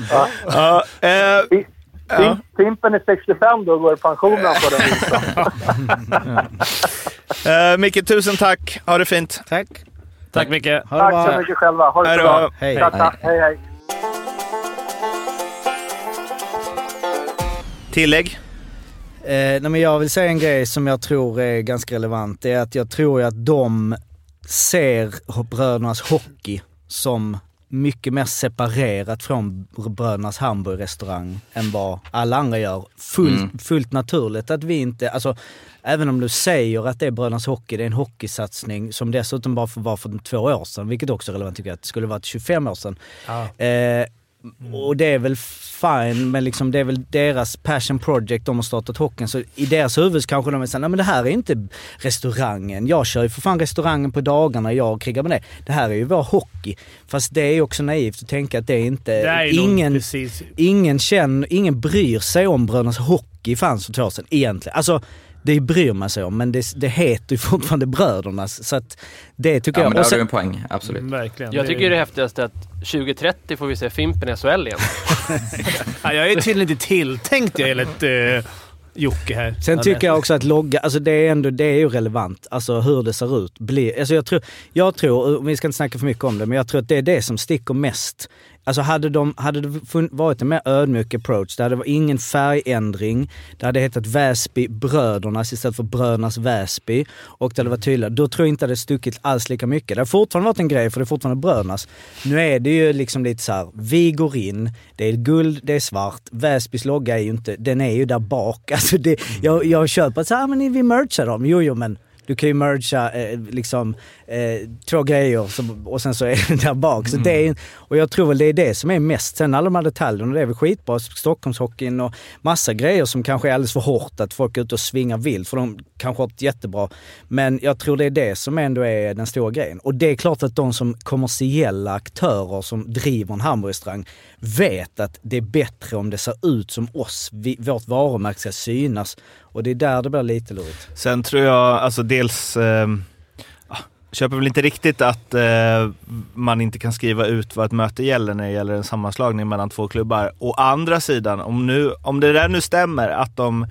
Ja, eh, Ja. Fim- Fimpen är 65 då och går i pension får den vinsten. [LAUGHS] eh, Micke, tusen tack. Ha det fint. Tack. Tack Micke. Ha Tack bra. så mycket själva. Ha det så bra. Hej. Tata. Hej, hej. Tillägg? Eh, nej men jag vill säga en grej som jag tror är ganska relevant. Det är att jag tror att de ser brödernas hockey som mycket mer separerat från brödernas hamburgerrestaurang än vad alla andra gör. Fullt, Mm. fullt naturligt att vi inte, alltså även om du säger att det är brödernas hockey, det är en hockeysatsning som dessutom bara för, var för två år sedan, vilket också är relevant tycker jag, att det skulle varit 25 år sedan. Ja. Eh, och det är väl fine, men liksom det är väl deras passion project de har startat hockeyn. Så i deras huvud kanske de är såhär, nej men det här är inte restaurangen. Jag kör ju för fan restaurangen på dagarna, jag krigar med det. Det här är ju vår hockey. Fast det är också naivt att tänka att det är inte... Det är ingen, precis. ingen känner, ingen bryr sig om Brödernas Hockey fanns för två år sedan egentligen. Alltså, det bryr man sig om, men det, det heter ju fortfarande Brödernas. Så att det tycker Ja, jag. men där har du en poäng. Absolut. Verkligen. Jag tycker det häftigaste är att 2030 får vi se Fimpen i SHL igen. [LAUGHS] Ja, jag är tydligen inte tilltänkt jag enligt uh, Jocke här. Sen Ja, tycker det- jag också att logga, alltså det är ändå, det är ju relevant. Alltså hur det ser ut. Blir, alltså jag tror, jag tror, vi ska inte snacka för mycket om det, men jag tror att det är det som sticker mest. Alltså hade, de, hade det varit en mer ödmjuk approach, det hade varit ingen färgändring, det hade hetat Väsby Brödernas istället för Brödernas Väsby och det hade varit tydligare. Då tror jag inte det hade stuckit alls lika mycket. Det har fortfarande varit en grej för det är fortfarande Brödernas. Nu är det ju liksom lite så här, vi går in, det är guld, det är svart. Väsbys logga är ju inte, den är ju där bak. [LAUGHS] Alltså det, jag, jag köper att så här, ah, men vi merchar dem. Jo, jo, men du kan ju mercha eh, liksom eh, två grejer som, och sen så är den där bak. Så det är, och jag tror väl det är det som är mest. Sen alla de här detaljerna, det är väl skitbra. Stockholmshockeyn och massa grejer som kanske är alldeles för hårt att folk är ute och svingar vilt. För de kanske har ett jättebra. Men jag tror det är det som ändå är den stora grejen. Och det är klart att de som kommersiella aktörer som driver en hamburgerrestaurang vet att det är bättre om det ser ut som oss. Vi, vårt varumärke ska synas. Och det är där det blir lite lurigt. Sen tror jag, alltså dels, eh, köper väl inte riktigt att eh, man inte kan skriva ut vad ett möte gäller när det gäller en sammanslagning mellan två klubbar. Å andra sidan, om, nu, om det där nu stämmer att de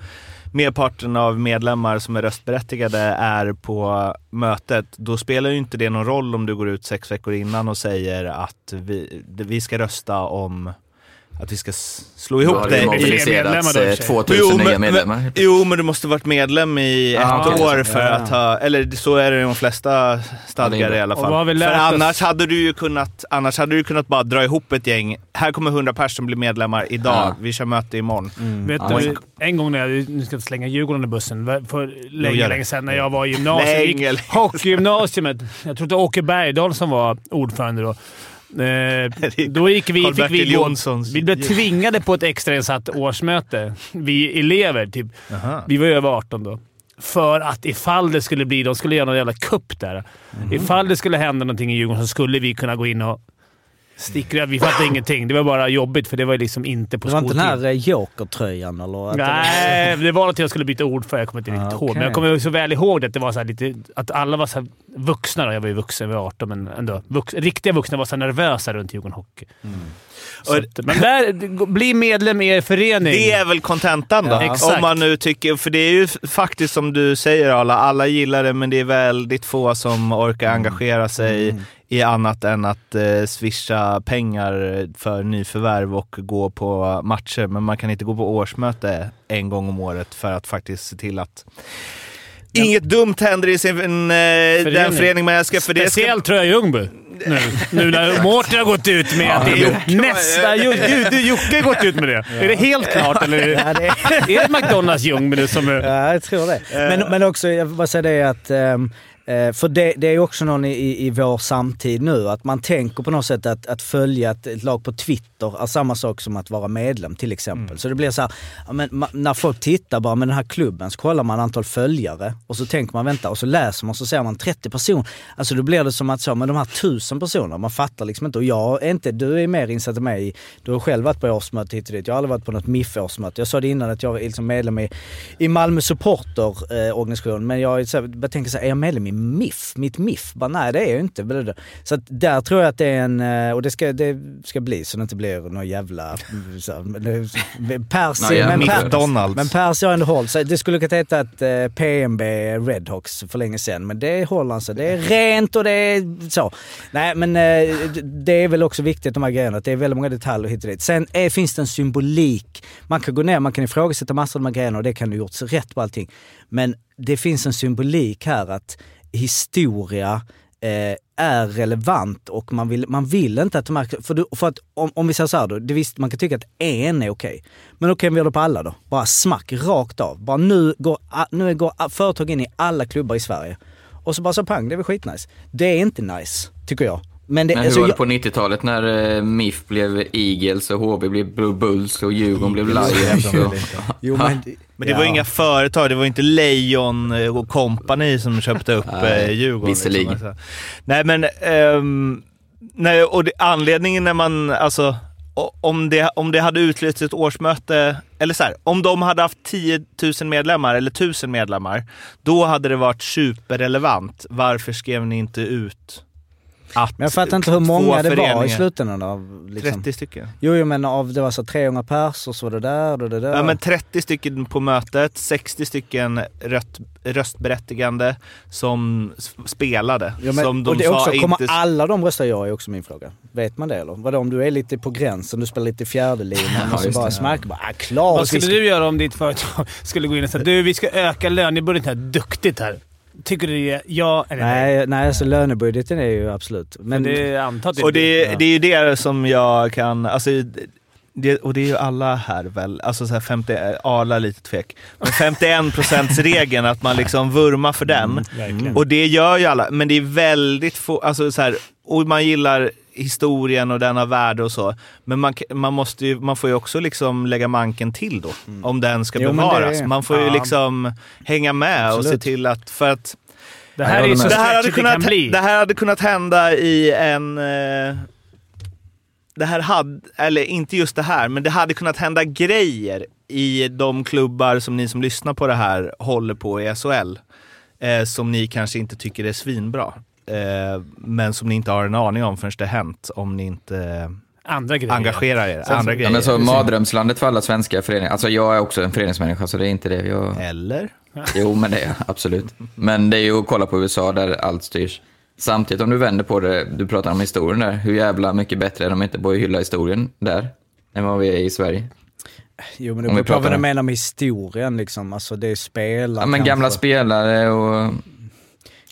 merparten av medlemmar som är röstberättigade är på mötet, då spelar ju inte det någon roll om du går ut sex veckor innan och säger att vi, vi ska rösta om att vi ska slå Då ihop har det det mobiliserats då, eh, för sig. 2000 Jo, nya men- medlemmar. Jo, men du måste varit medlem i ett Ja, okej. år för Ja. att ha, eller så är det i de flesta stadgar Ja, det i alla har fall. vi För oss? annars hade du ju kunnat, annars hade du kunnat bara dra ihop ett gäng. Här kommer 100 personer som blir medlemmar idag. Ja. Vi kör möte imorgon. Vet Ja, du, en gång när jag, nu ska jag slänga Djurgården i bussen, för länge, det. länge sedan när jag var i gymnasiet. Länge, gick länge. Hockeygymnasiet. Jag tror det var Åke Bergdahl som var ordförande då. Eh, [LAUGHS] då gick vi, fick vi, gå, vi blev tvingade på ett extrainsatt årsmöte. Vi elever, typ. Jaha. Vi var över 18 då. För att ifall det skulle bli... De skulle göra någon jävla kupp där. Mhm. Ifall det skulle hända någonting i Djurgården så skulle vi kunna gå in och sticka. Vi fattade ingenting. Det var bara jobbigt, för det var liksom inte på Det var inte skoltid. den här jokertröjan eller? Att det var- Nej, det var något jag skulle byta ord för. Jag kommer inte riktigt Ah, ihåg. Men okej. jag kommer så väl ihåg det, att det var så här lite... Att alla var så här vuxna. Då. Jag var ju vuxen, jag var 18, men ändå. Vux, riktiga vuxna var så här nervösa runt Djurgården Hockey. Och- att, men där, bli medlem i er förening. Det är väl kontentan då? Ja. Exakt. Om man nu tycker, för det är ju faktiskt som du säger alla, alla gillar det men det är väldigt få som orkar Mm. engagera sig i annat än att eh, swisha pengar för nyförvärv och gå på matcher. Men man kan inte gå på årsmöte en gång om året för att faktiskt se till att inget dumt händer i sin, eh, den förening man älskar. För det ska, Speciellt tror jag Ljungby. Nu, nu när [LAUGHS] Mårten har gått ut med att det är Jocke nästa... Jo, du, du, Jocke har gått ut med det. Är det helt klart eller? Ja, det, [LAUGHS] Är det McDonalds Ljungby nu som... är- ja, jag tror det. Men, men också, jag vill bara säga det att eh, för det, det är också någon i, i, vår samtid nu, att man tänker på något sätt att, att följa ett, ett lag på Twitter är samma sak som att vara medlem till exempel. Så det blir så här, ja, men, när folk tittar bara med den här klubben så kollar man antal följare och så tänker man vänta och så läser man så ser man 30 personer. Alltså då blir det som att så, men de här tusen personerna, man fattar liksom inte. Och jag är inte, du är mer insatt än mig. Du har själv varit på årsmöte hit och dit. Jag har aldrig varit på något MIF-årsmöte. Jag sa det innan att jag är liksom medlem i, i Malmö supporterorganisation. men jag, så här, jag tänker så här, är jag medlem i MIF, mitt MIF. Bara, nej det är ju inte. Så att där tror jag att det är en, eh, och det ska, det ska bli så det inte blir någon jävla... Så, men det- Percy, Nej, men, per, McDonalds. men Percy har ändå hållit sig. Det skulle kunna heta att eh, PMB Redhawks för länge sedan, men det håller han sig. Det är rent och det är så. Nej, men eh, det är väl också viktigt de här grejerna, att det är väldigt många detaljer hit och dit. Sen är, finns det en symbolik. Man kan gå ner, man kan ifrågasätta massor av de här grejerna och det kan ha gjorts rätt på allting. Men det finns en symbolik här att historia eh, är relevant och man vill, man vill inte att de här... För, du, för att om, om vi säger så här då, det visst, man kan tycka att en är okej. Men då kan vi göra det på alla då. Bara smack, rakt av. Bara nu går, nu går företag in i alla klubbar i Sverige. Och så bara så pang, det är väl skitnice. Det är inte nice, tycker jag. Men det, Men hur alltså, var det jag- på 90-talet när eh, MIF blev Eagles och HB blev Blue Bulls och Djurgården blev Lions? och- Jo, men, [LAUGHS] Men det var ja. inga företag, det var inte Lejon eh, och Company som köpte upp eh, Djurgården. visserligen. Liksom. Alltså. Nej men, ehm, nej, och det, anledningen när man, alltså, om det, om det hade utlysts ett årsmöte, eller så här, om de hade haft 10 000 medlemmar eller 1000 medlemmar, då hade det varit superrelevant. Varför skrev ni inte ut att Men jag fattar inte hur många det var i slutändan av... Liksom. 30 stycken. Jo, jo, men av, det var så 300 pers och så var det där och det där. Ja, men 30 stycken på mötet, 60 stycken rött, röstberättigande som spelade. Ja, men, som de och det också, kommer inte... alla de rösta ja är också min fråga. Vet man det eller? Vadå om du är lite på gränsen, du spelar lite fjärdelinan [LAUGHS] Ja, och så bara smack bara, ah, klart Vad skulle ska- du göra om ditt företag [LAUGHS] skulle gå in och säga du, vi ska öka lönebudgeten här duktigt här. Tycker du det ja eller nej? Nej, nej alltså lönebudgeten är ju absolut. Men det är det Och det, det är ju det som jag kan... Alltså, det, och det är ju alla här väl, alltså så här 50, Arla lite tvek. Men 51% regeln att man liksom vurmar för den. Verkligen. Och det gör ju alla, men det är väldigt få, alltså så här, och man gillar historien och den har värde och så. Men man, man, måste ju, man får ju också liksom lägga manken till då, om den ska Jo, det bevaras. är- Man får ju ja. liksom hänga med och se Absolut. till att, för att det här är så det här, hade det kunnat, bli. det här hade kunnat hända i en... Eh, det här hade, eller inte just det här, men det hade kunnat hända grejer i de klubbar som ni som lyssnar på det här håller på i SHL. Eh, som ni kanske inte tycker är svinbra. Eh, men som ni inte har en aning om förrän det hänt om ni inte Andra grejer. engagerar er. Andra Ja, grejer. men så mardrömslandet för alla svenska föreningar. Alltså jag är också en föreningsmänniska så det är inte det. Jag... Eller? Jo, men det är jag. Absolut. Men det är ju att kolla på USA där allt styrs. Samtidigt om du vänder på det, du pratar om historien där. Hur jävla mycket bättre är de inte på att hylla historien där? Än vad vi är i Sverige. jo, men det vi beror på vad pratar du om- menar med historien liksom. Alltså det är spelare Ja, men kanske. gamla spelare och...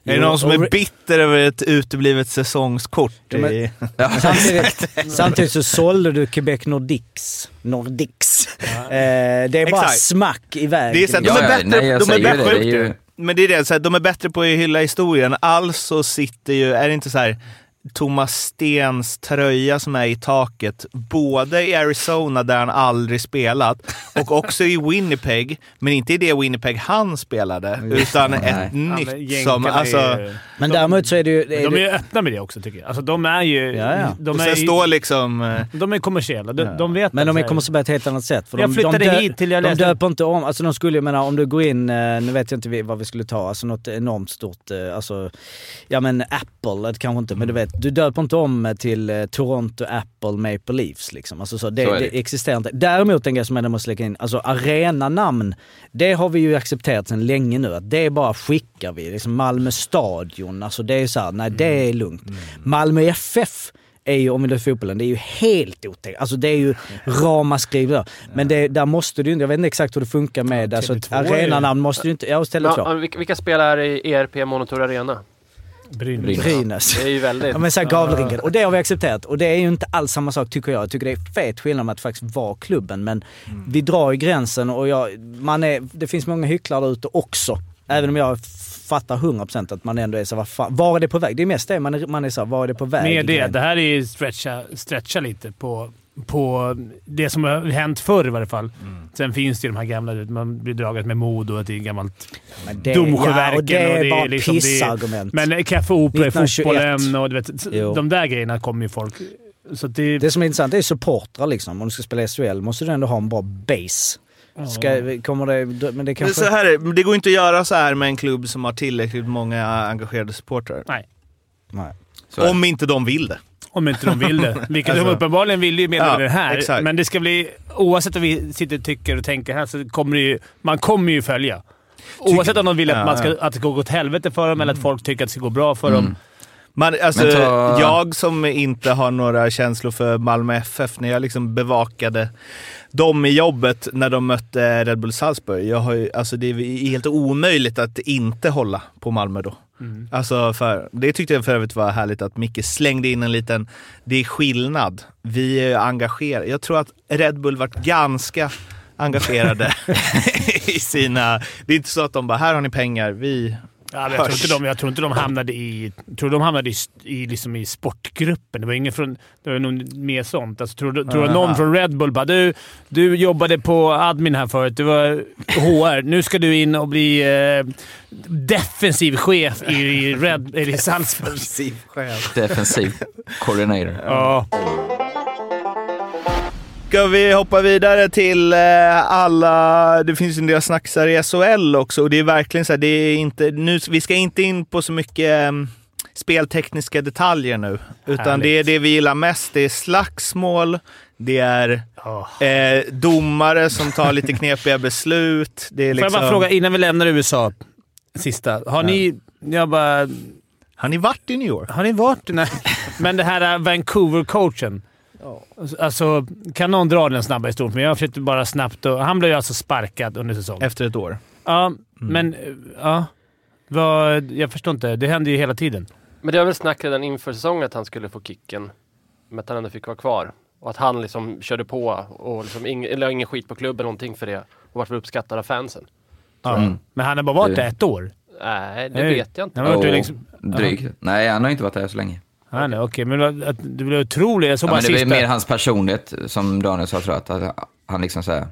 Är det någon som är bitter över ett uteblivet säsongskort? Ja, men- i... [LAUGHS] Samtidigt, samtidigt så sålde du Quebec Nordics. Nordics. Eh, det är bara Exakt. smack i vägen. Det är så de Ja, är ja, bättre, nej, de är bättre det, det är ju- Men det är det, så här, de är bättre på att hylla historien. Alltså sitter ju, är det inte så här Thomas Stens tröja som är i taket, både i Arizona där han aldrig spelat och också i Winnipeg, men inte i det Winnipeg han spelade, utan Nej. ett Ja, men nytt som, alltså, är, Men däremot så är det ju... men de är ju öppna med det också tycker jag. Alltså de är ju... Ja, ja. De, och är, ju- står liksom... eh, de är kommersiella. De, de vet Men de är här- kommer så på ett helt annat sätt. För Jag de, flyttade de, dö- hit till jag de läste- döper inte om, alltså de skulle, jag menar om du går in, eh, nu vet jag inte vad vi skulle ta, alltså något enormt stort, eh, alltså, ja men Apple, det kanske inte, men du vet, du döper inte om eh, till eh, Toronto Apple Maple Leafs liksom. Alltså så, det, Så är det. det. existerar inte. Däremot en grej som jag måste lägga in, alltså arenanamn, det har vi ju accepterat sedan länge nu, att det bara skickar vi. Liksom Malmö stadion, alltså det är så här, nej det är lugnt. Malmö FF är ju, om vi lyfter fotbollen, det är ju helt otäckt. Alltså det är ju ramaskri där. Men det, där måste du inte, jag vet inte exakt hur det funkar med, alltså ett Tele2 är ju- arenanamn måste du inte, ja hos Tele2. Ja, vilka spelar i ERP Monitor Arena? Brynäs. Brynäs. Det är ju väldigt... Ja men såhär Gavlerinken. Och det har vi accepterat. Och det är ju inte alls samma sak tycker jag. Jag tycker det är fet skillnad med att faktiskt vara klubben. Men vi drar ju gränsen och jag, man är, det finns många hycklare där ute också. Även om jag fattar 100% att man ändå är så vad fan, var är det på väg? Det är mest det man är, man är så var är det på väg? Med det. Det här är ju stretcha, stretcha lite på, på det som har hänt förr i varje fall. Sen finns det ju de här gamla, man blir draget med Modo, att det är gammalt det, Domsjöverken. ja, och det är bara liksom- det är- pissargument. Men Café Opera i 1921. fotbollen och du vet, Jo. de där grejerna kommer ju folk... Så det, Det som är intressant är supportrar liksom. Om du ska spela i SHL måste du ändå ha en bra base. Ska, kommer det... Men det Men kanske... så här, är det det går inte att göra så här med en klubb som har tillräckligt många engagerade supportrar. Nej. Det. Om inte de vill det. Om inte de vill det. [LAUGHS] Vilket de Alltså- uppenbarligen vill ju med Ja, det här. exakt. Men det ska bli... Oavsett vad vi sitter och tycker och tänker här så kommer det ju... Man kommer ju följa. Oavsett om de vill att, Ja, man ska, att det ska gå åt helvete för dem eller att folk tycker att det ska gå bra för dem. Man, alltså, Men ta- Jag som inte har några känslor för Malmö FF, när jag liksom bevakade dem i jobbet när de mötte Red Bull Salzburg. Jag har ju, alltså det är helt omöjligt att inte hålla på Malmö då. Alltså för, det tyckte jag för övrigt var härligt att Micke slängde in en liten, det är skillnad. Vi är engagerade. Jag tror att Red Bull varit ganska engagerade [LAUGHS] [LAUGHS] i sina... Det är inte så att de bara, här har ni pengar, vi Ja, jag, tror inte de, jag tror inte de hamnade i, tror de hamnade i, i, liksom i sportgruppen. Det var ingen från... Det var nog mer sånt. Alltså, tror, du- tror du Aha. någon från Red Bull bara du, du jobbade på admin här förut. Du var HR. Nu ska du in och bli eh, defensiv chef i, i, Red, eller i Salzburg. Defensiv coordinator. Ja. Ska vi hoppa vidare till eh, alla, det finns ju en del snacksar i SHL också och det är verkligen så här, det är inte, nu, vi ska inte in på så mycket eh, speltekniska detaljer nu. Utan Härligt. det är det vi gillar mest, det är slagsmål, det är Ja. eh, domare som tar lite knepiga beslut. Det är Får liksom, jag bara fråga innan vi lämnar USA? Sista. Har ni... Jag bara... Har ni varit i New York? Har ni varit... Nej. Men det här äh, Alltså, kan någon dra den snabba historien? Men jag försökte bara snabbt och, Han blev ju alltså sparkad under säsongen. Efter ett år. Ja, men... eh, Ja. Vad, jag förstår inte. Det händer ju hela tiden. Men det var väl snack redan inför säsongen att han skulle få kicken. Men att han ändå fick vara kvar. Och att han liksom körde på och liksom ing, eller ingen skit på klubben någonting för det. Och vart uppskattad av fansen. Ja. Mm. Men han har bara varit där ett år. Nej, det Nej. vet jag inte. Han har varit liksom... drygt. Nej, han har inte varit där så länge. Ja, nej, okej. Men att, det blev otroligt. Jag såg Ja, bara men det är sista... mer hans personlighet, som Daniel sa tror jag. Att han liksom såhär,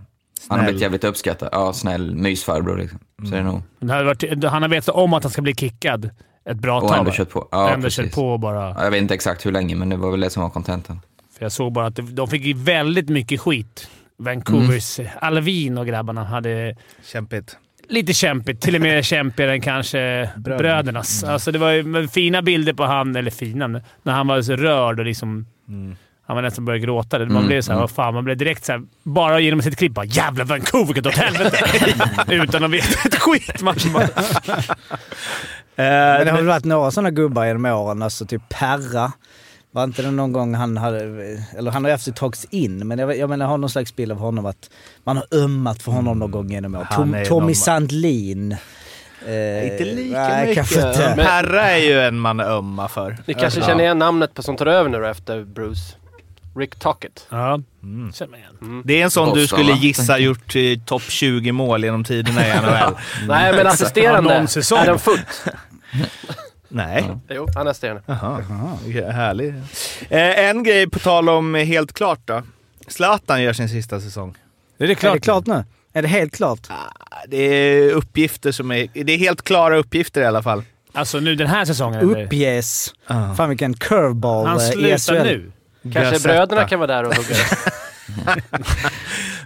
han har blivit jävligt uppskattad. Ja, snäll mysfarbror liksom. Så det är nog... Det hade varit, han har vetat om att han ska bli kickad ett bra Och tag. ändå va? kört på. Ja, ändå kört på och bara... Ja, Jag vet inte exakt hur länge, men det var väl det som var contentan. För jag såg bara att de fick ju väldigt mycket skit. Vancouvers Mm. Alvin och grabbarna hade Kämpigt. Lite kämpigt. Till och med kämpigare än kanske Bröderna. brödernas. Alltså det var ju fina bilder på han, eller fina, när han var så rörd och liksom... Han var nästan började gråta. Man Mm, blev så här, mm. vad fan, man blev direkt så här, bara genom sitt klipp bara “Jävla Vancouver, vilket åt helvete!” [LAUGHS] Utan att veta ett skit. Man bara, [LAUGHS] Men det har väl varit några sådana gubbar genom åren, alltså typ Perra. Var inte det någon gång han hade, eller han har ju haft tagits in, men jag, jag menar jag har någon slags bild av honom att man har ömmat för honom någon gång genom åren. Tom, Tommy någon- Sandlin. Eh, Inte lika nej, mycket. Kanske inte. Men- Perra är ju en man ömmar för. Ni kanske känner igen namnet på som tar över nu efter Bruce. Rick Tockett. ja, Mm. känner man igen. Mm. Det är en sån du Boston, skulle va? gissa gjort eh, topp 20 mål genom tiderna i NHL. [LAUGHS] Nej, men assisterande. Adam Foot. [LAUGHS] Nej. Jo, han är assisterande. Jaha. Okej, Härlig. Eh, en grej på tal om helt klart då. Zlatan gör sin sista säsong. Är det Är klart? det klart nu? Är det helt klart? Det är uppgifter som är... Det är helt klara uppgifter i alla fall. Alltså nu den här säsongen? Uppges. Ah. Fan vilken curveball Han eh, slutar SHL. nu? Kanske bröderna kan vara där och hugga. [LAUGHS] [LAUGHS]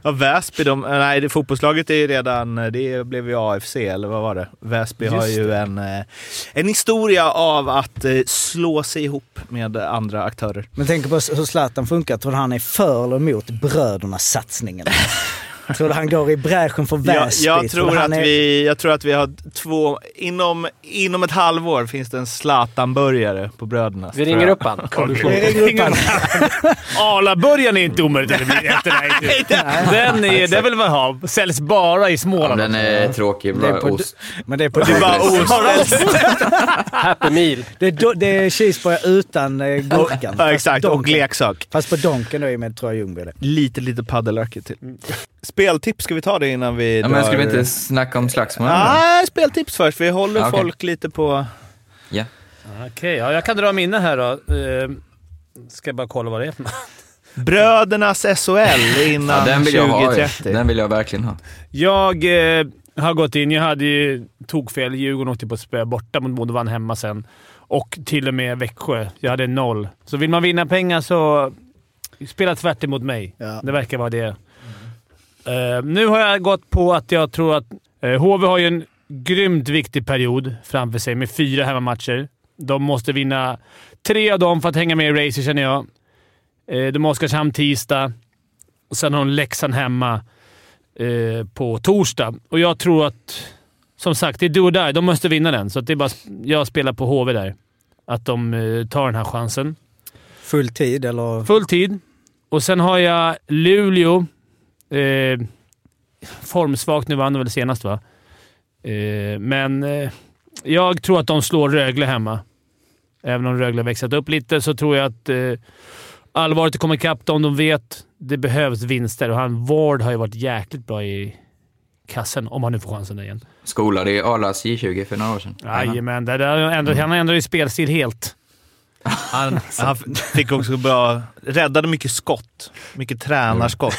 Ja, Väsby, de, nej, fotbollslaget är ju redan, det blev ju AFC, eller vad var det? Väsby har Just ju en, eh, en historia av att eh, slå sig ihop med andra aktörer. Men tänk på hur Zlatan funkar. Tror du han är för eller emot brödernas satsningen? [LAUGHS] Tror du han går i bräschen för Jag, Väsby? jag, du tror att är- vi, jag tror att vi har två, inom, inom ett halvår finns det en Zlatan-burgare på Brödernas. Vi ringer jag. upp han. [LAUGHS] Vi ringer upp han. [LAUGHS] Arlaburgaren är inte omöjligt att det blir efter [LAUGHS] det här. Den är, det vill man ha. Säljs bara i Ja, Småland. den är tråkig. Det är Bara på- ost. Men det är på Det är bara ost. Happy Meal. Det är, do, det är cheeseburgare utan eh, gurkan. Ja, exakt. Och Donken. leksak. Fast på Donken då i med tror jag Ljungby. Lite, lite paddelracket till. Speltips, ska vi ta det innan vi Ja, men ska vi inte snacka om slagsmål? Nej, speltips först. Vi håller Ja, okej. folk lite på... Ja. Okej, ja, jag kan dra mina här då. Uh, ska bara kolla vad det är för. Brödernas SHL innan Ja, den vill jag ha. 2030. Den vill jag verkligen ha. Jag eh, har gått in. Jag hade ju tokfel. Djurgården åkte på spö borta mot Modo, vann hemma sen. Och till och med Växjö. Jag hade noll. Så vill man vinna pengar så spela tvärt emot mig. Ja. Det verkar vara det. Eh, nu har jag gått på att jag tror att eh, HV har ju en grymt viktig period framför sig med fyra hemmamatcher. De måste vinna tre av dem för att hänga med i racet, känner jag. Eh, de har Oskarshamn tisdag och sen har de Leksand hemma eh, på torsdag. Och jag tror att, som sagt, det är or die. De måste vinna den, så det är bara jag spelar på HV där. Att de tar den här chansen. Full tid eller? Full tid. Och sen har jag Luleå. Eh, formsvagt nu, vann de väl senast va? Eh, men eh, jag tror att de slår Rögle hemma. Även om Rögle har växlat upp lite så tror jag att eh, allvaret kommer ikapp dem. De vet det behövs vinster och han Ward har ju varit jäkligt bra i kassen, om han nu får chansen igen. Skolad i Arlas J20 för några år sedan. Jajamän, det där har ändrat, han har ändrat i spelstil helt. Han, han fick också bra... Räddade mycket skott. Mycket tränarskott.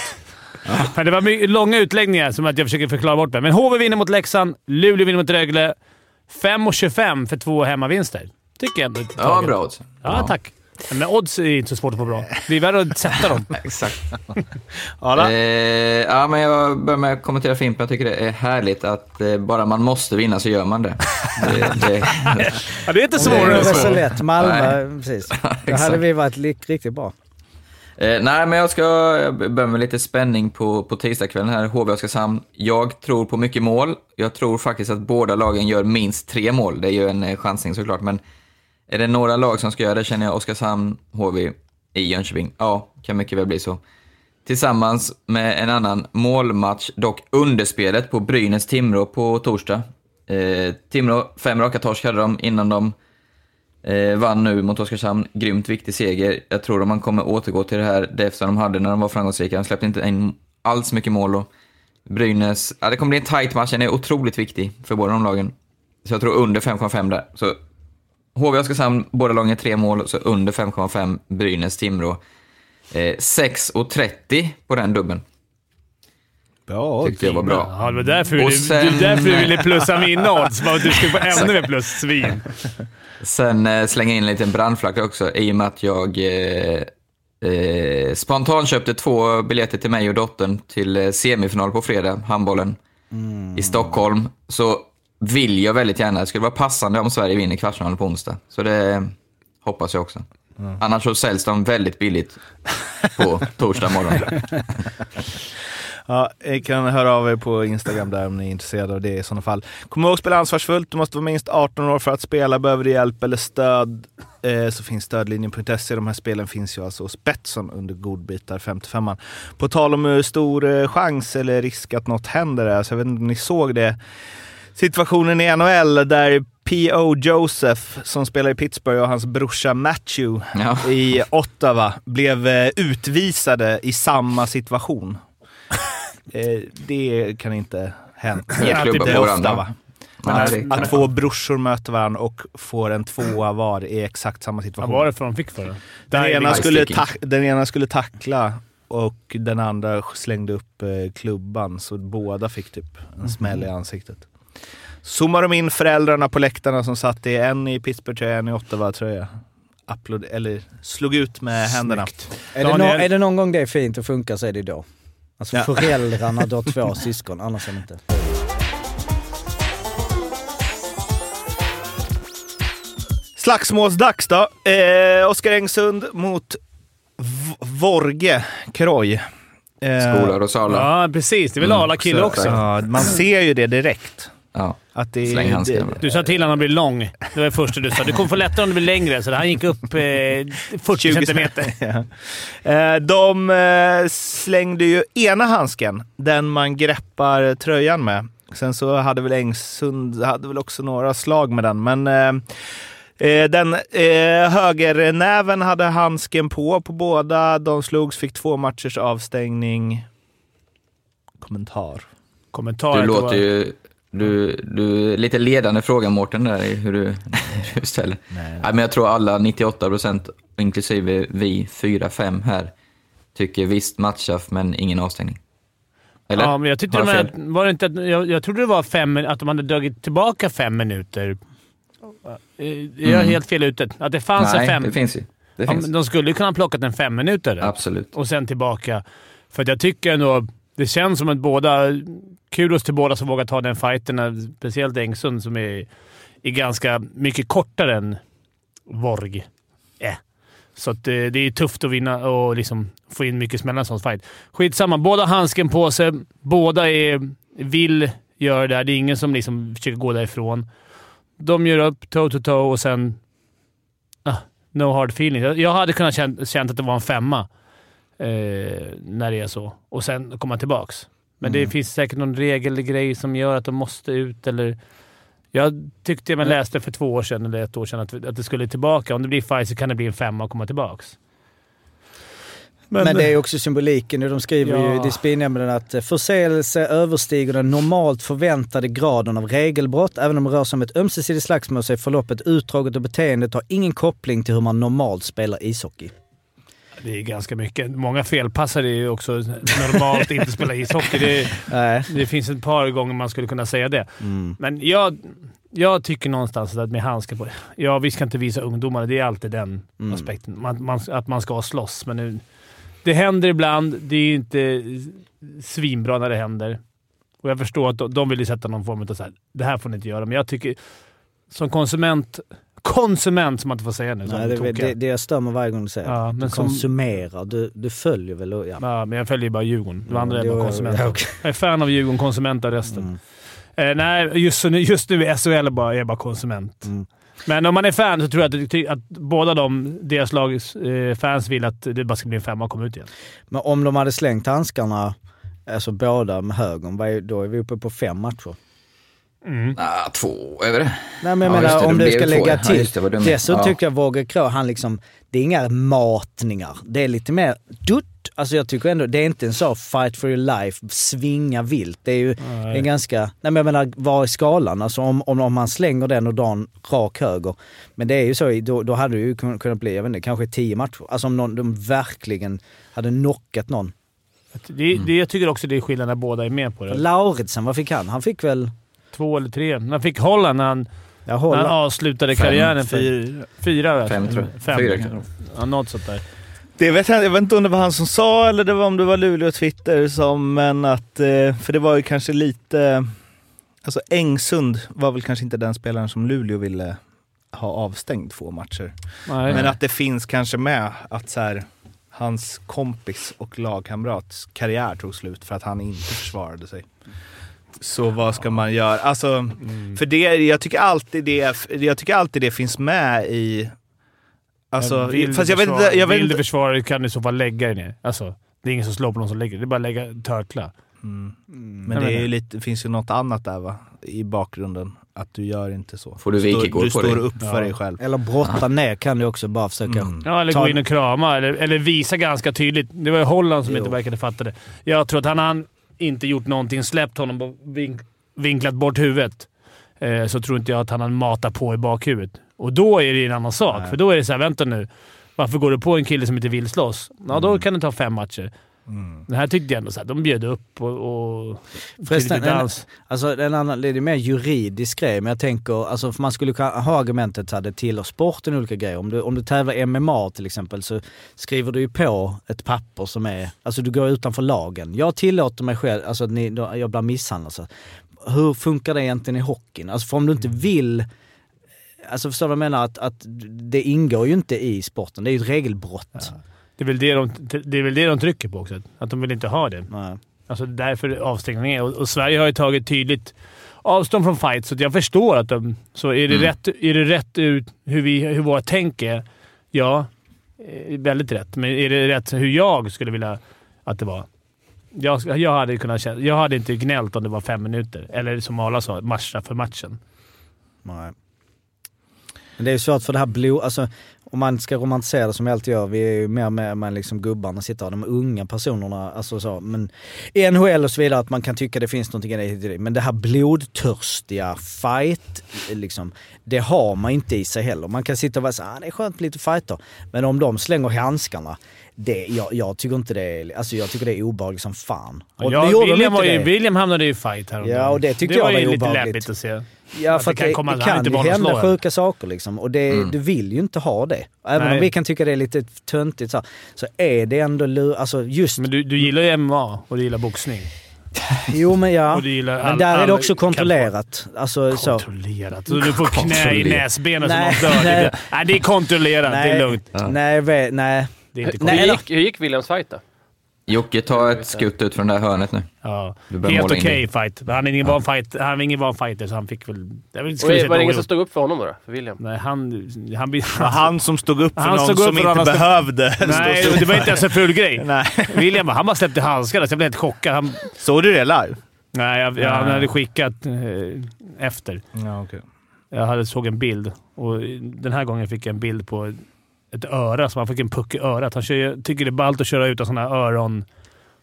[LAUGHS] Men det var mycket, långa utläggningar som att jag försöker förklara bort det. Men HV vinner mot Leksand, Luleå vinner mot Rögle. 5,25 för två hemmavinster. Tycker jag ändå. Ja, bra odds. Ja, tack. Men odds är inte så svårt att få bra. Det är värre att sätta dem. [LAUGHS] Exakt. [LAUGHS] Ja, Eh, ja, men jag börjar med att kommentera Fimpen. Jag tycker det är härligt att eh, bara man måste vinna så gör man det. det, det Ja, det är inte Det svårare är än så så. lätt. Malmö, precis. Då hade vi varit riktigt bra. Eh, nej, men jag ska börja med lite spänning på, på tisdagskvällen här, HV Oskarshamn. Jag tror på mycket mål. Jag tror faktiskt att båda lagen gör minst tre mål. Det är ju en eh, chansning såklart, men är det några lag som ska göra det känner jag Oskarshamn, HV i Jönköping. Ja, kan mycket väl bli så. Tillsammans med en annan målmatch, dock underspelet på Brynäs-Timrå på torsdag. Eh, Timrå, fem raka torsk hade de innan de Eh, vann nu mot Oskarshamn. Grymt viktig seger. Jag tror att man kommer återgå till det här defensiva de hade när de var framgångsrika. De släppte inte in alls mycket mål. Och Brynäs, ja, det kommer bli en tight match. Den är otroligt viktig för båda de lagen. Så jag tror under 5,5 där. Så HV Oskarshamn, båda lagen tre mål, så under 5,5 Brynäs-Timrå. Eh, 6,30 på den dubben. Bra Tyckte jag var bra. Ja, det var därför, du, sen- är därför du ville plussa mina odds. För att du skulle få [LAUGHS] ännu mer plus, svin. Sen eh, slänga in en liten brandflagga också i och med att jag eh, eh, spontant köpte två biljetter till mig och dottern till eh, semifinal på fredag, handbollen, i Stockholm. Så vill jag väldigt gärna, det skulle vara passande om Sverige vinner kvartsfinalen på onsdag. Så det hoppas jag också. Annars så säljs de väldigt billigt på torsdag morgon. [LAUGHS] Ja, kan höra av er på Instagram där om ni är intresserade av det i sådana fall. Kom ihåg att spela ansvarsfullt. Du måste vara minst 18 år för att spela. Behöver du hjälp eller stöd eh, så finns stödlinjen.se. De här spelen finns ju alltså hos Betsson under godbitar 55an. På tal om hur stor eh, chans eller risk att något händer är, så jag vet inte om ni såg det. Situationen i NHL där P.O. Joseph som spelar i Pittsburgh och hans brorsa Matthew Ja. i Ottawa blev eh, utvisade i samma situation. Eh, det kan inte hända klubbar inte på ofta varandra. va? Nej, att, att två brorsor möter varandra och får en tvåa var i exakt samma Vad situation. var det för de fick för det? den, ena Ice skulle den ena skulle tackla och den andra slängde upp eh, klubban så båda fick typ en smäll i ansiktet. Zoomar de in föräldrarna på läktarna som satt i en i Pittsburgh-tröja, en i Ottawa-tröja. Eller slog ut med händerna. Är det, Daniel. är det någon gång det är fint och funkar så är det då. Alltså Ja. föräldrarna då två [LAUGHS] syskon, annars är det inte. Slagsmålsdags då. Eh, Oskar Engsund mot v- Vorge Kroj. Eh, Skola Rosala. Ja, precis. Det väl Mm, Arla kille så- också. Ja, man ser ju det direkt. Ja. Att det, Släng bara. Du sa till honom att bli lång. Det var det första du sa. Det kommer få lättare om det blir längre, så han gick upp eh, [LAUGHS] 40 20 centimeter. [LAUGHS] Ja. Eh, De eh, slängde ju ena handsken, den man greppar tröjan med. Sen så hade väl Engsund hade väl också några slag med den, men eh, eh, den eh, högernäven hade handsken på på båda. De slogs, fick två matchers avstängning. Kommentar. Kommentarer Du låter ju... Du, du är lite ledande fråga Mårten där hur du, [LAUGHS] hur du ställer. Nej, men jag tror alla 98 procent, inklusive vi 4-5 här, tycker visst matchaf men ingen avstängning. Eller? Ja, men jag tyckte de fel? var det inte, jag, jag trodde det var fem, att de hade dragit tillbaka fem minuter. Eh, Jag är Mm. helt fel ute. Att det fanns Nej, en fem... det finns ju. Det Ja, finns. men de skulle ju kunna ha plockat en fem minuter Absolut. och sen tillbaka. För jag tycker ändå det känns som att båda... Kudos till båda som vågar ta den fighten. Eh, speciellt Engsund som är, är ganska mycket kortare än Vorg är. Så att det, det är tufft att vinna och liksom få in mycket smällar i en sån fight. Skitsamma. Båda har handsken på sig. Båda är, vill göra det här. Det är ingen som liksom försöker gå därifrån. De gör upp toe-to-toe och sen... Ah, no hard feelings. Jag- Jag hade kunnat känt, känt att det var en femma eh, när det är så. Och sen komma tillbaks. Men det finns säkert någon regelgrej som gör att de måste ut eller... Jag tyckte man läste för två år sedan, eller ett år sedan, att, att det skulle tillbaka. Om det blir fight så kan det bli en femma och komma tillbaks. Men, det är också symboliken. De skriver ju i Ja. disciplinnämnden att eh, förseelse överstiger den normalt förväntade graden av regelbrott. Även om det rör sig om ett ömsesidigt slagsmål så är förloppet utdraget och beteendet har ingen koppling till hur man normalt spelar ishockey. Det är ganska mycket. Många felpassare är ju också normalt inte spela ishockey. Det, [LAUGHS] det finns ett par gånger man skulle kunna säga det. Mm. Men jag, jag tycker någonstans att med handskar på... Ja, vi ska inte visa ungdomar. Det är alltid den Mm. aspekten. Man, man, att man ska slåss. Men nu, det händer ibland. Det är inte svinbra när det händer. Och jag förstår att de, de vill ju sätta någon form av så här, det här får ni inte göra. Men jag tycker som konsument, konsument som man inte får säga nu. Nej, det, det, det jag stör mig varje gång du säger. Ja, du men som- konsumerar, du, du följer väl och... Ja. Ja, men jag följer ju bara Djurgården. Det andra är bara ja, konsument. ja, okej. Jag är fan av Djurgården, konsument av resten. Mm. Eh, nej, just nu, just nu är SHL bara, är bara konsument. Mm. Men om man är fan så tror jag att, att båda de, deras lags eh, fans vill att det bara ska bli en femma och komma ut igen. Men om de hade slängt handskarna, alltså båda med högern, då är vi uppe på fem matcher. Mm. Ah, två över det. Nej men jag Ja, menar det, om du ska två, lägga ja. Ja, till. just det. Dessutom Ja. tycker jag Våger Krå, han liksom, det är inga matningar. Det är lite mer dutt. Alltså jag tycker ändå, det är inte en så fight for your life, svinga vilt. Det är ju det är ganska, nej men jag menar var är skalan? Alltså om, om, om man slänger den och drar en rak höger. Men det är ju så, då, då hade det ju kun- kunnat bli, jag vet inte, kanske tio matcher. Alltså om någon, de verkligen hade knockat någon. Det, Mm. det, jag tycker också det är skillnad när båda är med på det. Lauritsen, vad fick han? Han fick väl, Två eller tre. Han fick Holland när han, jag när han avslutade Fem, karriären. För, Fyra. fyra? Fem, tror jag. Fem. Fyra kanske. Ja, något sånt där. Det vet jag, jag vet inte om det var han som sa eller det var om det var Luleå Twitter som, men att, eh, för det var ju kanske lite, alltså Engsund var väl kanske inte den spelaren som Luleå ville ha avstängd två matcher. Nej. Men att det finns kanske med att så här, hans kompis och lagkamrats karriär tog slut för att han inte försvarade sig. Så vad ska man göra? Alltså, Mm. för det, jag tycker alltid det, jag tycker alltid det finns med i... Alltså, vill fast du jag vet försvara- inte... Jag vet vill du försvara kan du så fall lägga dig ner. Alltså, det är ingen som slår på någon som lägger. Det är bara att lägga törtla. Mm. Men Jag det, är lite, det finns ju något annat där va? I bakgrunden. Att du gör inte så. Får du Står- Du på står dig? upp för Ja. dig själv. Eller brotta ner kan du också bara försöka. Mm. Ja, eller Ta- gå in och krama. Eller, eller visa ganska tydligt. Det var ju Holland som Jo. inte verkade fatta det. Jag tror att han han inte gjort någonting, släppt honom och vink, vinklat bort huvudet, eh, så tror inte jag att han har matat på i bakhuvudet. Och då är det en annan sak. Nej. För då är det så här, vänta nu. Varför går du på en kille som inte vill slåss? Ja, då kan det ta fem matcher. Mm. Det här tyckte jag ändå så här, de bjöd upp och... och Förresten, en, alltså en annan, det är mer juridisk grej, men jag tänker, alltså för man skulle kunna ha argumentet att det tillhör sporten olika grejer. Om du, om du tävlar MMA till exempel så skriver du ju på ett papper som är, alltså du går utanför lagen. Jag tillåter mig själv, alltså att ni, då, jag blir misshandlad. Så. Hur funkar det egentligen i hockeyn? Alltså för om du inte vill, alltså förstår du vad jag menar? Att, att det ingår ju inte i sporten, det är ju ett regelbrott. Det är, väl det, de, det är väl det de trycker på också. Att de vill inte ha det. Nej. Alltså därför avstängningen är. Och, och Sverige har ju tagit tydligt avstånd från fight, så jag förstår att de... Så är det Mm. rätt, är det rätt ut hur, vi, hur våra tänk är? Ja, eh, väldigt rätt. Men är det rätt hur jag skulle vilja att det var? Jag, jag, hade kunnat känna, jag hade inte gnällt om det var fem minuter. Eller som alla sa, matcha för matchen. Nej. Men det är ju svårt för det här blod, alltså om man ska romantisera det som vi alltid gör, vi är ju mer med, med liksom gubbarna sitter och de unga personerna, alltså så. Men i NHL och så vidare, att man kan tycka det finns någonting i det. Men det här blodtörstiga fight, liksom, det har man inte i sig heller. Man kan sitta och vara så ah, det är skönt med lite fighter. Men om de slänger handskarna, det, jag, jag tycker inte det är, alltså jag tycker det är obehagligt som fan. Och Ja, William, var ju. William hamnade i fight häromdagen. Ja, och det tyckte det jag var var ju lite läbbigt att se. Ja, Att för det att kan det, komma- det kan inte ju hända sjuka saker liksom. Och det, Mm. du vill ju inte ha det. Även Nej. om vi kan tycka det är lite töntigt så, så är det ändå alltså just... Men du, du gillar ju MMA och du gillar boxning. jo men ja. [LAUGHS] Gillar Men all- där är det all- också kontrollerat. Alltså så. Kontrollerat. Så du får knä i näsbenet Nej, någon dör. nej. Nej. [LAUGHS] nej, det är kontrollerat. Det är lugnt. Nej, nej. Det är inte Nej, Hur gick, hur gick Williams fight då? Jocke, ta ett skutt ut från det här hörnet nu. Ja. Helt okej dig. fight. Han är ingen van fight. Han är ingen van fighter, så han fick väl... Jag vill, Och var det ingen som stod upp för honom då? För William? Nej, han... Han var han som stod upp för Han någon stod upp som för inte som- behövde Nej, det var inte ens en ful grej. [LAUGHS] Nej. William han bara släppte handskarna så jag blev helt chockad. Han, Såg du det live? nej, jag, jag, han hade skickat eh, efter. Ja, okay. Jag hade såg en bild och den här gången fick jag en bild på ett öra, så han fick en puck i örat. Han kör, tycker det är ballt att köra ut sådana här öronskydd,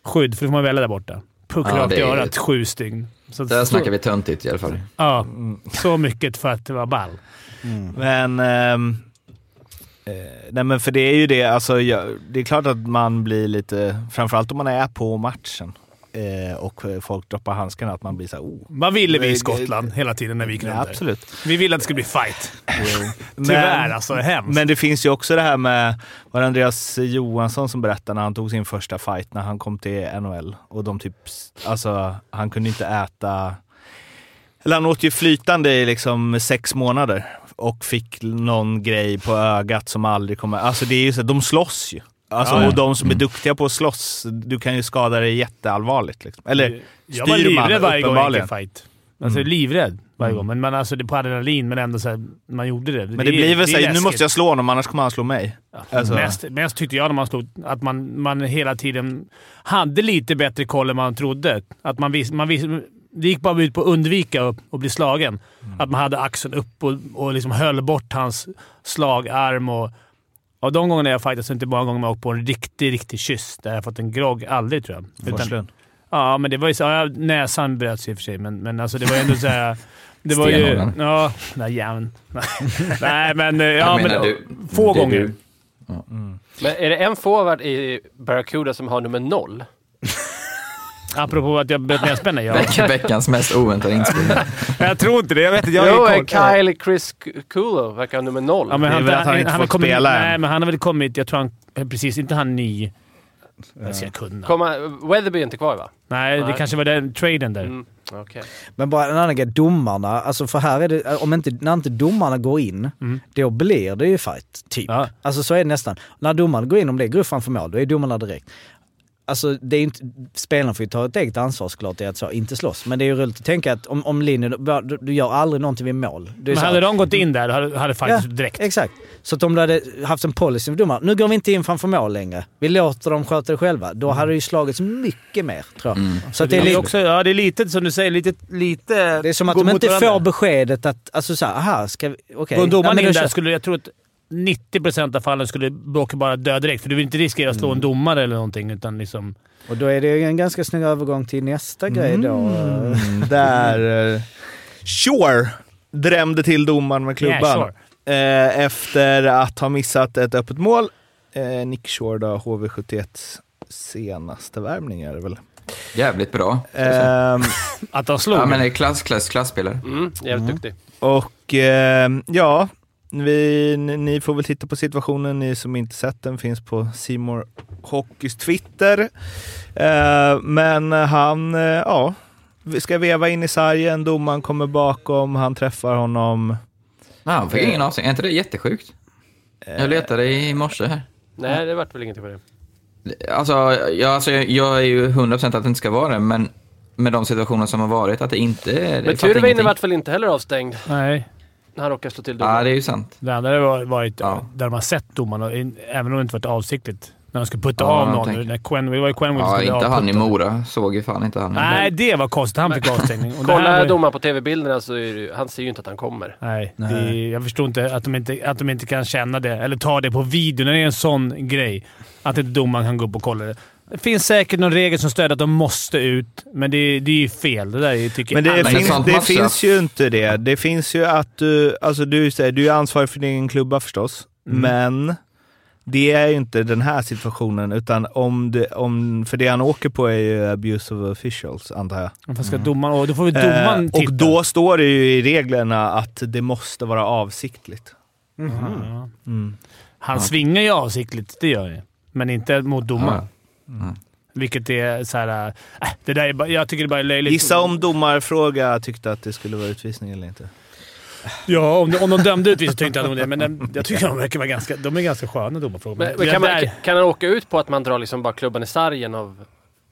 för det får man välja där borta. Puck Ja, rakt i är- örat, sju stygn. Så, Där så, snackar vi töntigt i alla fall. Ja, så mycket för att det var ball. Men... ehm, eh, nej men för det är ju det, alltså jag, det är klart att man blir lite, framförallt om man är på matchen eh, och folk droppar handskarna, att man blir såhär oh. Vad ville vi i Skottland hela tiden när vi gick runt där? absolut. Vi ville att det skulle bli fight. Men- [LAUGHS] Tyvärr alltså, hemskt. Men det finns ju också det här med, var det Andreas Johansson som berättade när han tog sin första fight när han kom till NHL och de typ, alltså han kunde inte äta, eller han åt ju flytande i liksom sex månader och fick någon grej på ögat som aldrig kommer, alltså det är ju så, de slåss ju. Alltså, Ja, ja. Och de som är duktiga på att slåss, du kan ju skada dig jätteallvarligt. Liksom. Eller jag var livrädd varje gång jag gick fight. Alltså livrädd varje gång. Men man, alltså, det är på adrenalin, men ändå så här, man gjorde det. Men det, blir väl såhär, nu måste jag slå honom annars kommer han slå mig. Alltså- mest, mest tyckte jag när man slog att man, man hela tiden hade lite bättre koll än man trodde. Att man vis, man vis, det gick bara ut på att undvika att att bli slagen. Mm. Att man hade axeln upp och, och liksom höll bort hans slagarm. Och, och de gångerna jag fightat så är det inte många gånger man åkt på en riktig, riktig kyss. Där jag fått en grogg. Aldrig tror jag. Utan- Forslund. Ja, men det var ju så. Ja, näsan bröts i och för sig, men, men alltså det var ju ändå så här, Det var ju... Ja, nej jäveln. [LAUGHS] Nej, men... eh, Ja, men du- få gånger. du. Men är det en forward i Barracuda som har nummer noll? Apropå att jag bröt näsbenet. Ja. Veck, veckans mest oväntade inspelning. [LAUGHS] jag tror inte det. Jag vet inte. Jag Jo. Kyle Chris Kulo verkar nummer noll. Ja, men Det är han, väl att han inte har fått kommit, spela. Nej, men han har väl kommit... Jag tror han... Precis, inte han ny. Jag ska kunna. Komma, Weatherby är inte kvar va? Nej, det Nej. kanske var den traden där. Mm, okej. Men bara en annan grej, domarna. Alltså för här är det, om inte, när inte domarna går in, Mm. då blir det ju fight. Typ. Ja. Alltså så är det nästan. När domarna går in, om det är grupp framför mål, då är domarna direkt. Alltså det är inte, spelarna får ju ta ett eget ansvar såklart i att så, inte slåss. Men det är ju roligt att tänka att om, om linjen, du, du gör aldrig någonting vid mål. Men så hade de gått in där hade, hade faktiskt direkt. Exakt. Så att om du hade haft en policy med domaren, nu går vi inte in framför mål längre. Vi låter dem sköta det själva. Då hade det ju slagits mycket mer tror jag. Mm. Så att Det det är lite, också, ja, det är lite som du säger, lite... lite det är som att de inte varandra. får beskedet att, alltså såhär, aha, ska vi, okej. Går domaren Ja, in där skulle jag tror att 90% av fallen skulle Boke bara dö direkt. För du vill inte riskera att slå en domare eller någonting. Utan liksom, Och då är det ju en ganska snygg övergång till nästa grej då. Mm, [LAUGHS] där... eh, Sure drämde till domaren med klubban. Yeah, sure. eh, efter att ha missat ett öppet mål. Eh, Nick Shore då, HV71 senaste värvning är det väl. Jävligt bra. Ehm, [LAUGHS] att de slog. Ja, men det är klass, klass, klasspelare. Mm, jävligt duktig. och ehm, ja, vi, ni, får väl titta på situationen, ni som inte sett den finns på Simor Hockeys Twitter. Eh, men han, eh, ja, vi ska veva in i sargen, domaren kommer bakom, han träffar honom. Nej, han fick ingen avstängning. Är inte det jättesjukt? Jag letade i morse här. Nej, det vart väl ingenting på det. Alltså, jag, alltså, jag är ju 100% att det inte ska vara det, men med de situationer som har varit, att det inte är det. Men ingenting. vart väl inte heller avstängd Nej. Han råkade slå till Ja, domaren? det är ju sant. Det andra har varit Ja. där de har sett domarna, även om det inte varit avsiktligt. När de ska putta Ja, av någon. tänker. När Quen, det var ju som Ja, skulle inte han i avputta. Mora. Såg ju fan inte han. Nej, det var konstigt. Han fick avstängning. [LAUGHS] Kolla ju- domaren på tv-bilderna så är det, ju- han ser ju inte att han kommer. Nej, Nej. Det jag förstår inte att de inte att de inte kan känna det. Eller ta det på video när det är en sån grej. Att inte domaren kan gå upp och kolla det. Det finns säkert någon regel som stöder att de måste ut, men det, det är ju fel. Det där är, tycker Men det, alla. Finns, det måste finns ju inte det. Det finns ju att du, alltså du, säger, du är ansvarig för din klubba förstås, Mm. men det är ju inte den här situationen, utan om det, om, för det han åker på är ju abuse of officials, antar jag. Varför ska domaren... Och då får ju domaren Eh, titta. och då står det ju i reglerna att det måste vara avsiktligt. Ja. Mm. Han svingar ju avsiktligt, det gör han Men inte mot domaren. Ja. Vilket är så här... Äh, det där är bara, jag tycker det bara är löjligt. Gissa om domarfråga tyckte att det skulle vara utvisning eller inte. Ja, om de, om de dömde utvisning tyckte jag nog det, men den, jag tycker de verkar vara ganska, de är ganska sköna domarfrågor. Men, men kan, man, kan han åka ut på att man drar liksom bara klubban i sargen av...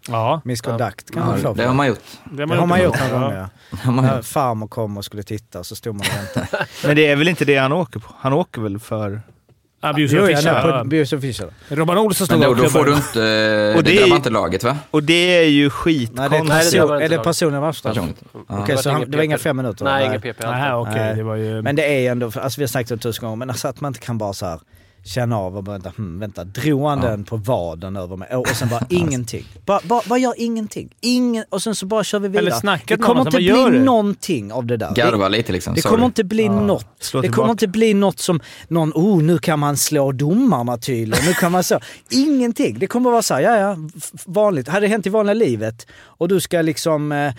Ja, Misconduct kan man Ja, få. det har man gjort. det Det har man gjort någon gång ja. Har man farmor kom och skulle titta och så stod man och väntade. Men det är väl inte det han åker på? Han åker väl för... Abuse of official. Robban Olsson Men stod då, och då får du inte... Och det drabbar ju- inte laget va? Och det är ju Nej, det är, skitkonstigt. Nej, det person, är det personliga matchstraff? Personligt. Okej, var så han, det var inga fem minuter? Nej, ingen PP. Nej, okej. Var ju... Men det är ändå, alltså vi har sagt det tusen gånger, men alltså att man inte kan bara så här känna av och bara vänta, hmm, vänta, drog han Ja. den på vaden över mig? Och, och sen bara [LAUGHS] ingenting. Bara, bara, bara gör ingenting. Ingen, och sen så bara kör vi vidare. Eller snacka det kommer inte bli du? någonting av det där. Det, Garva lite liksom. det kommer inte bli något. Slå Det tillbaka. kommer inte bli något som någon, oh nu kan man slå domarna tydligen, nu kan man så. [LAUGHS] Ingenting. Det kommer vara så här, ja ja, vanligt. Hade det hänt i vanliga livet och du ska liksom eh,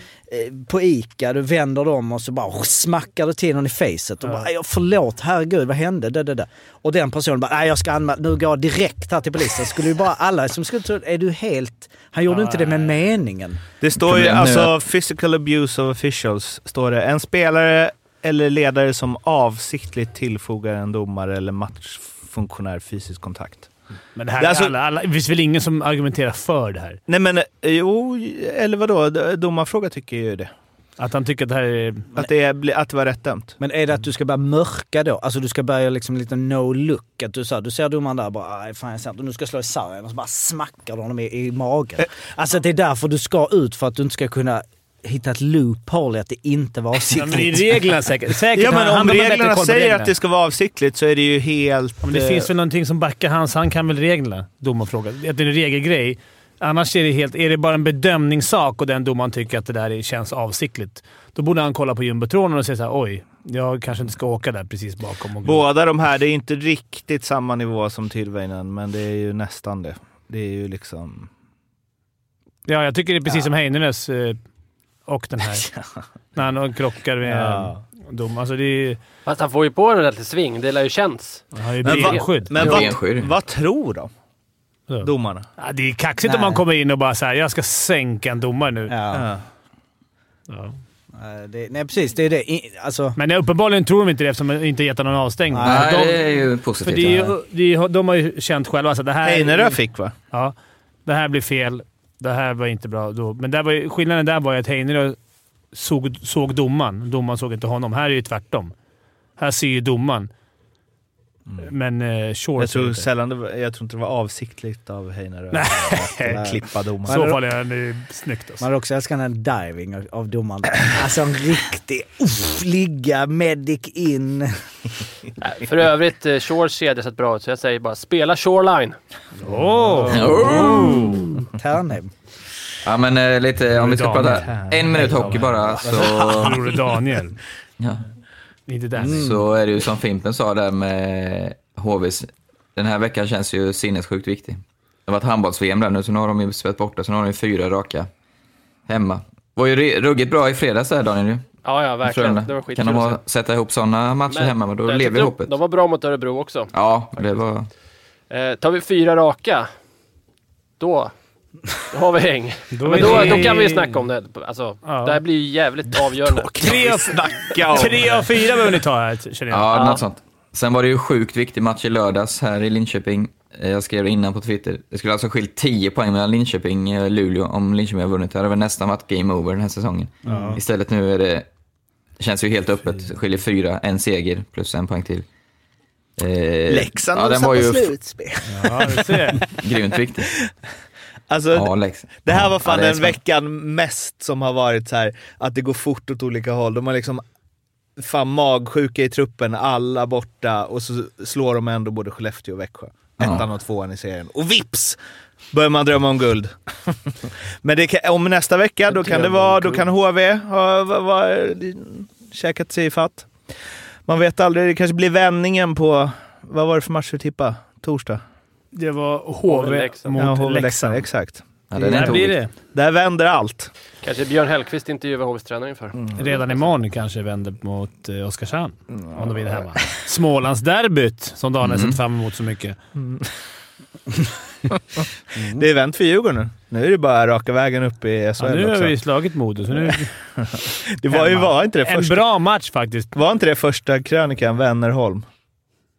på ICA, du vänder dem och så bara smackar du till någon i facet och bara, "Ja, förlåt, herregud vad hände? Det, det, det. Och den personen bara, jag ska anmäla, nu går jag direkt här till polisen. Skulle ju bara alla som skulle tro, är du helt, han gjorde Ja, inte det med meningen. Det står ju är alltså physical abuse of officials. Står det. En spelare eller ledare som avsiktligt tillfogar en domare eller matchfunktionär fysisk kontakt. Men det här Det alltså- alla, alla, det finns väl ingen som argumenterar för det här? Nej men, eh, jo, eller vadå? Domarfråga tycker ju det. Att han tycker att det här är... Att det, är, att det var rätt dömt. Men är det att du ska börja mörka då? Alltså du ska börja liksom lite no look. Att du, så här, du ser domaren där bara, fan jag ser inte. Och nu ska jag slå i sargen och så bara smackar du honom i, i magen. Alltså att det är därför du ska ut för att du inte ska kunna hitta ett loophole i att det inte var Ja, men i avsiktligt. reglerna säkert. säkert Ja men om reglerna säger reglerna. att det ska vara avsiktligt så är det ju helt... Men det eh, finns väl någonting som backar hans. Han kan väl reglerna? Domarfråga. Att det är en regelgrej. Annars är det, helt, är det bara en bedömningssak och den domaren tycker att det där är- känns avsiktligt. Då borde han kolla på jumbotronen och säga såhär oj, jag kanske inte ska åka där precis bakom. Och Båda de här, det är inte riktigt samma nivå som Tillväinen, men det är ju nästan det. Det är ju liksom... Ja, jag tycker det är precis som Heineres eh, och den här. [LAUGHS] När han krockar med Ja. dom. Alltså det är... Fast han får ju på en ordentlig sving. Det lär ju känts. Han har ju Men vad- benskydd. Men Ja, vad, benskydd. vad tror de, Så. domarna? Ja, det är kaxigt om Nej. man kommer in och bara säger jag ska sänka en domare nu. Ja. Ja. Det, nej precis, det är det. I, alltså, Men uppenbarligen tror de inte det eftersom de inte gett någon avstängning. Nej, de, det är ju för positivt. det är, ju- det är, de har ju känt själva att det här... Heinerö fick va? Ja. Det här blir fel. Det här var inte bra. Då. Men där var ju, skillnaden där var ju att Heinerö såg, såg domaren. Domaren såg inte honom. Här är det tvärtom. Här ser ju domaren. Men eh, Shore Jag tror, sällan det var, jag tror inte det var avsiktligt av Heinerö Nej. att eh, [LAUGHS] klippa domaren. I så fall är det snyggt alltså. man också älskat den här diving av, av domaren. Alltså en riktig, uff, ligga, medic in. För övrigt, eh, Shores kedja sett bra ut, så jag säger bara spela Shoreline. Åh! Tärnhem. Ja, men eh, lite, om vi ska prata en minut hockey bara, så, Bror Daniel. ja, Inte där. Mm. så är det ju som Fimpen sa där med HVs. Den här veckan känns ju sinnessjukt viktig. Det har varit handbolls-VM där nu, så nu har de ju spelat borta, så nu har de ju fyra raka hemma. var ju ruggigt bra i fredags där Daniel ju. Ja, ja, verkligen. Det var kan skitkul de att ha, sätta ihop sådana matcher hemma, men då jag lever de- hoppet. De var bra mot Örebro också. Ja, det var... Eh, tar vi fyra raka, då, då har vi häng. Då Men då, då kan vi snacka om det. Alltså, Ja. Det här blir ju jävligt avgörande. [LAUGHS] Tre av, tre av fyra behöver ni ta här, känner jag. Ja, Ja. något sånt. Sen var det ju sjukt viktig match i lördags här i Linköping. Eh, Jag skrev det innan på Twitter. Det skulle alltså skilt 10 poäng mellan Linköping och Luleå om Linköping hade vunnit. Det hade väl nästan varit game over den här säsongen. Istället nu är det... Det känns ju helt öppet. Skiljer fyra, en seger plus en poäng till. Eh, Leksand ja, den var ju slutspel. Ja, du ser. [LAUGHS] grymt viktig. Alltså, Ja, det här var Ja, fan är den veckan mest som har varit så här att det går fort åt olika håll. De har liksom fan magsjuka i truppen, alla borta och så slår de ändå både Skellefteå och Växjö. Ja. Ettan och tvåan i serien. Och vips! Börjar man drömma om guld. [LAUGHS] Men kan, om nästa vecka, då kan det vara, då kan HV ha va, va, käkat sig i fatt. Man vet aldrig, det kanske blir vändningen på, vad var det för match du tippade? Torsdag? Det var HV mot Ja, HV Leksand. Exakt. Ja, är Där blir det. Där vänder allt. Kanske Björn Hellkvist intervjuar HVs tränare inför. Redan imorgon kanske vänder mot eh, Oskarshamn. Om de vinner hemma. Smålandsderbyt, som Daniel Mm. sett fram emot så mycket. [LAUGHS] Det är vänt för Djurgården nu. Nu är det bara raka vägen upp i SHL Ja, nu har också. vi slagit Modo, så nu... [LAUGHS] Det var ju var inte det En första, bra match faktiskt. var inte det första krönikan Wennerholm?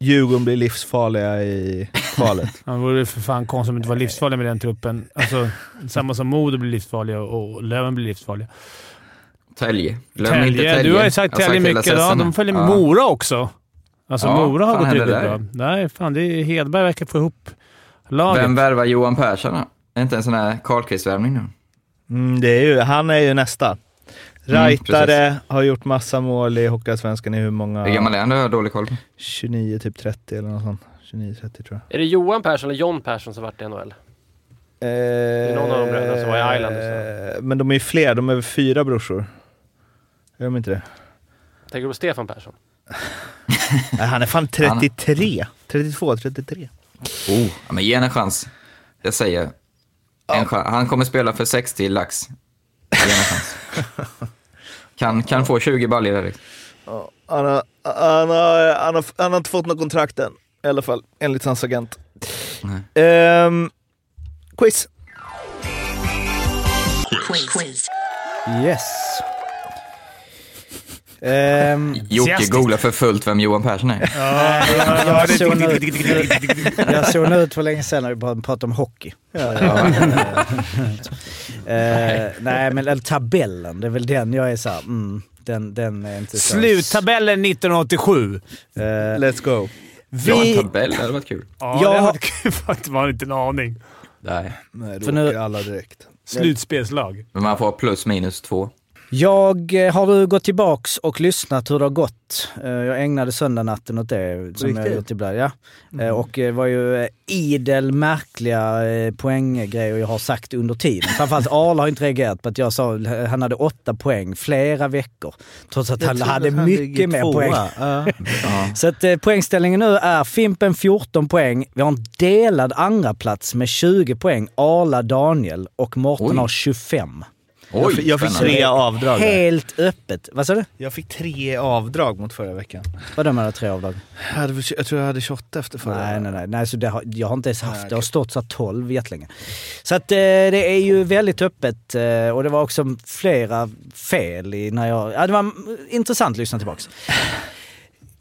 Djurgården blir livsfarliga i kvalet. [LAUGHS] Det vore för fan konstigt om det inte var livsfarliga med den truppen. Alltså, samma som Modo blir livsfarliga och Löven blir livsfarliga. Tälje. Glöm inte Tälje. Tälje. Du har ju sagt Tälje mycket. Ja, de följer med Ja. Mora också. Alltså Ja, Mora har gått händer riktigt bra. där? Nej, fan. Det är Hedberg verkar få ihop laget. Vem värvar Johan Persson då? Är inte en sån här Karlkvist-värvning nu? Mm, det är ju, han är ju nästa. Mm, Raitare har gjort massa mål i Hockeyallsvenskan i hur många? Hur gammal är han? Det har jag dålig koll på. 29, typ 30 eller något sånt. 29-30 tror jag. Är det Johan Persson eller John Persson som varit i NHL? är någon av de bröderna som var i Islanders Eh, Men de är ju fler, de är väl fyra brorsor? Är de inte det? Tänker du på Stefan Persson? [LAUGHS] Nej, han är fan 33. 32, 33. Oh, ja, men ge en chans. Jag säger. En chans. Han kommer spela för 60 lax. Ge en chans. [LAUGHS] Kan, kan få 20 baljor där. liksom. Han har, han, har, han, har, han har inte fått något kontrakt än. I alla fall, enligt hans agent. Ehm, quiz. Quiz. Yes. Ehm, Jocke googlar för fullt vem Johan Persson är. jag, såg ut, [LAUGHS] jag såg ut för länge sedan när vi bara pratade om hockey. Eh, nej, men eller tabellen, det är väl den jag är såhär, mm, den, den är inte så... Sluttabellen 1987. Eh, Let's go. Ja, en vi, tabell, det hade varit kul. Ja, Jag det hade kul faktiskt. Man har inte en aning. Nej. Nej, För då nu- åker alla direkt. Slutspelslag. Men man får plus minus två. Jag eh, har gått tillbaks och lyssnat hur det har gått. Eh, jag ägnade söndagnatten åt det, som jag gjort ibland. Ja. Eh, och det var ju idel märkliga poänggrejer jag har sagt under tiden. Framförallt [LAUGHS] Arla har inte reagerat på att jag sa att han hade åtta poäng flera veckor. Trots att han hade mycket mer poäng. [LAUGHS] Ja. Så att poängställningen nu är Fimpen 14 poäng. Vi har en delad andra plats med 20 poäng. Arla Daniel och Morten Oj. har 25. Jag fick, jag fick spännande. tre avdrag. där. Helt öppet. Vad sa du? Jag fick tre avdrag mot förra veckan. Vadå med tre avdrag? Jag, hade, jag tror jag hade 28 efter förra. Nej, nej, nej. nej så det har, jag har inte ens haft Nej, det. har okej. stått så här 12 jättelänge. Så att eh, det är ju väldigt öppet eh, och det var också flera fel i när jag... Ja, det var intressant att lyssna tillbaks.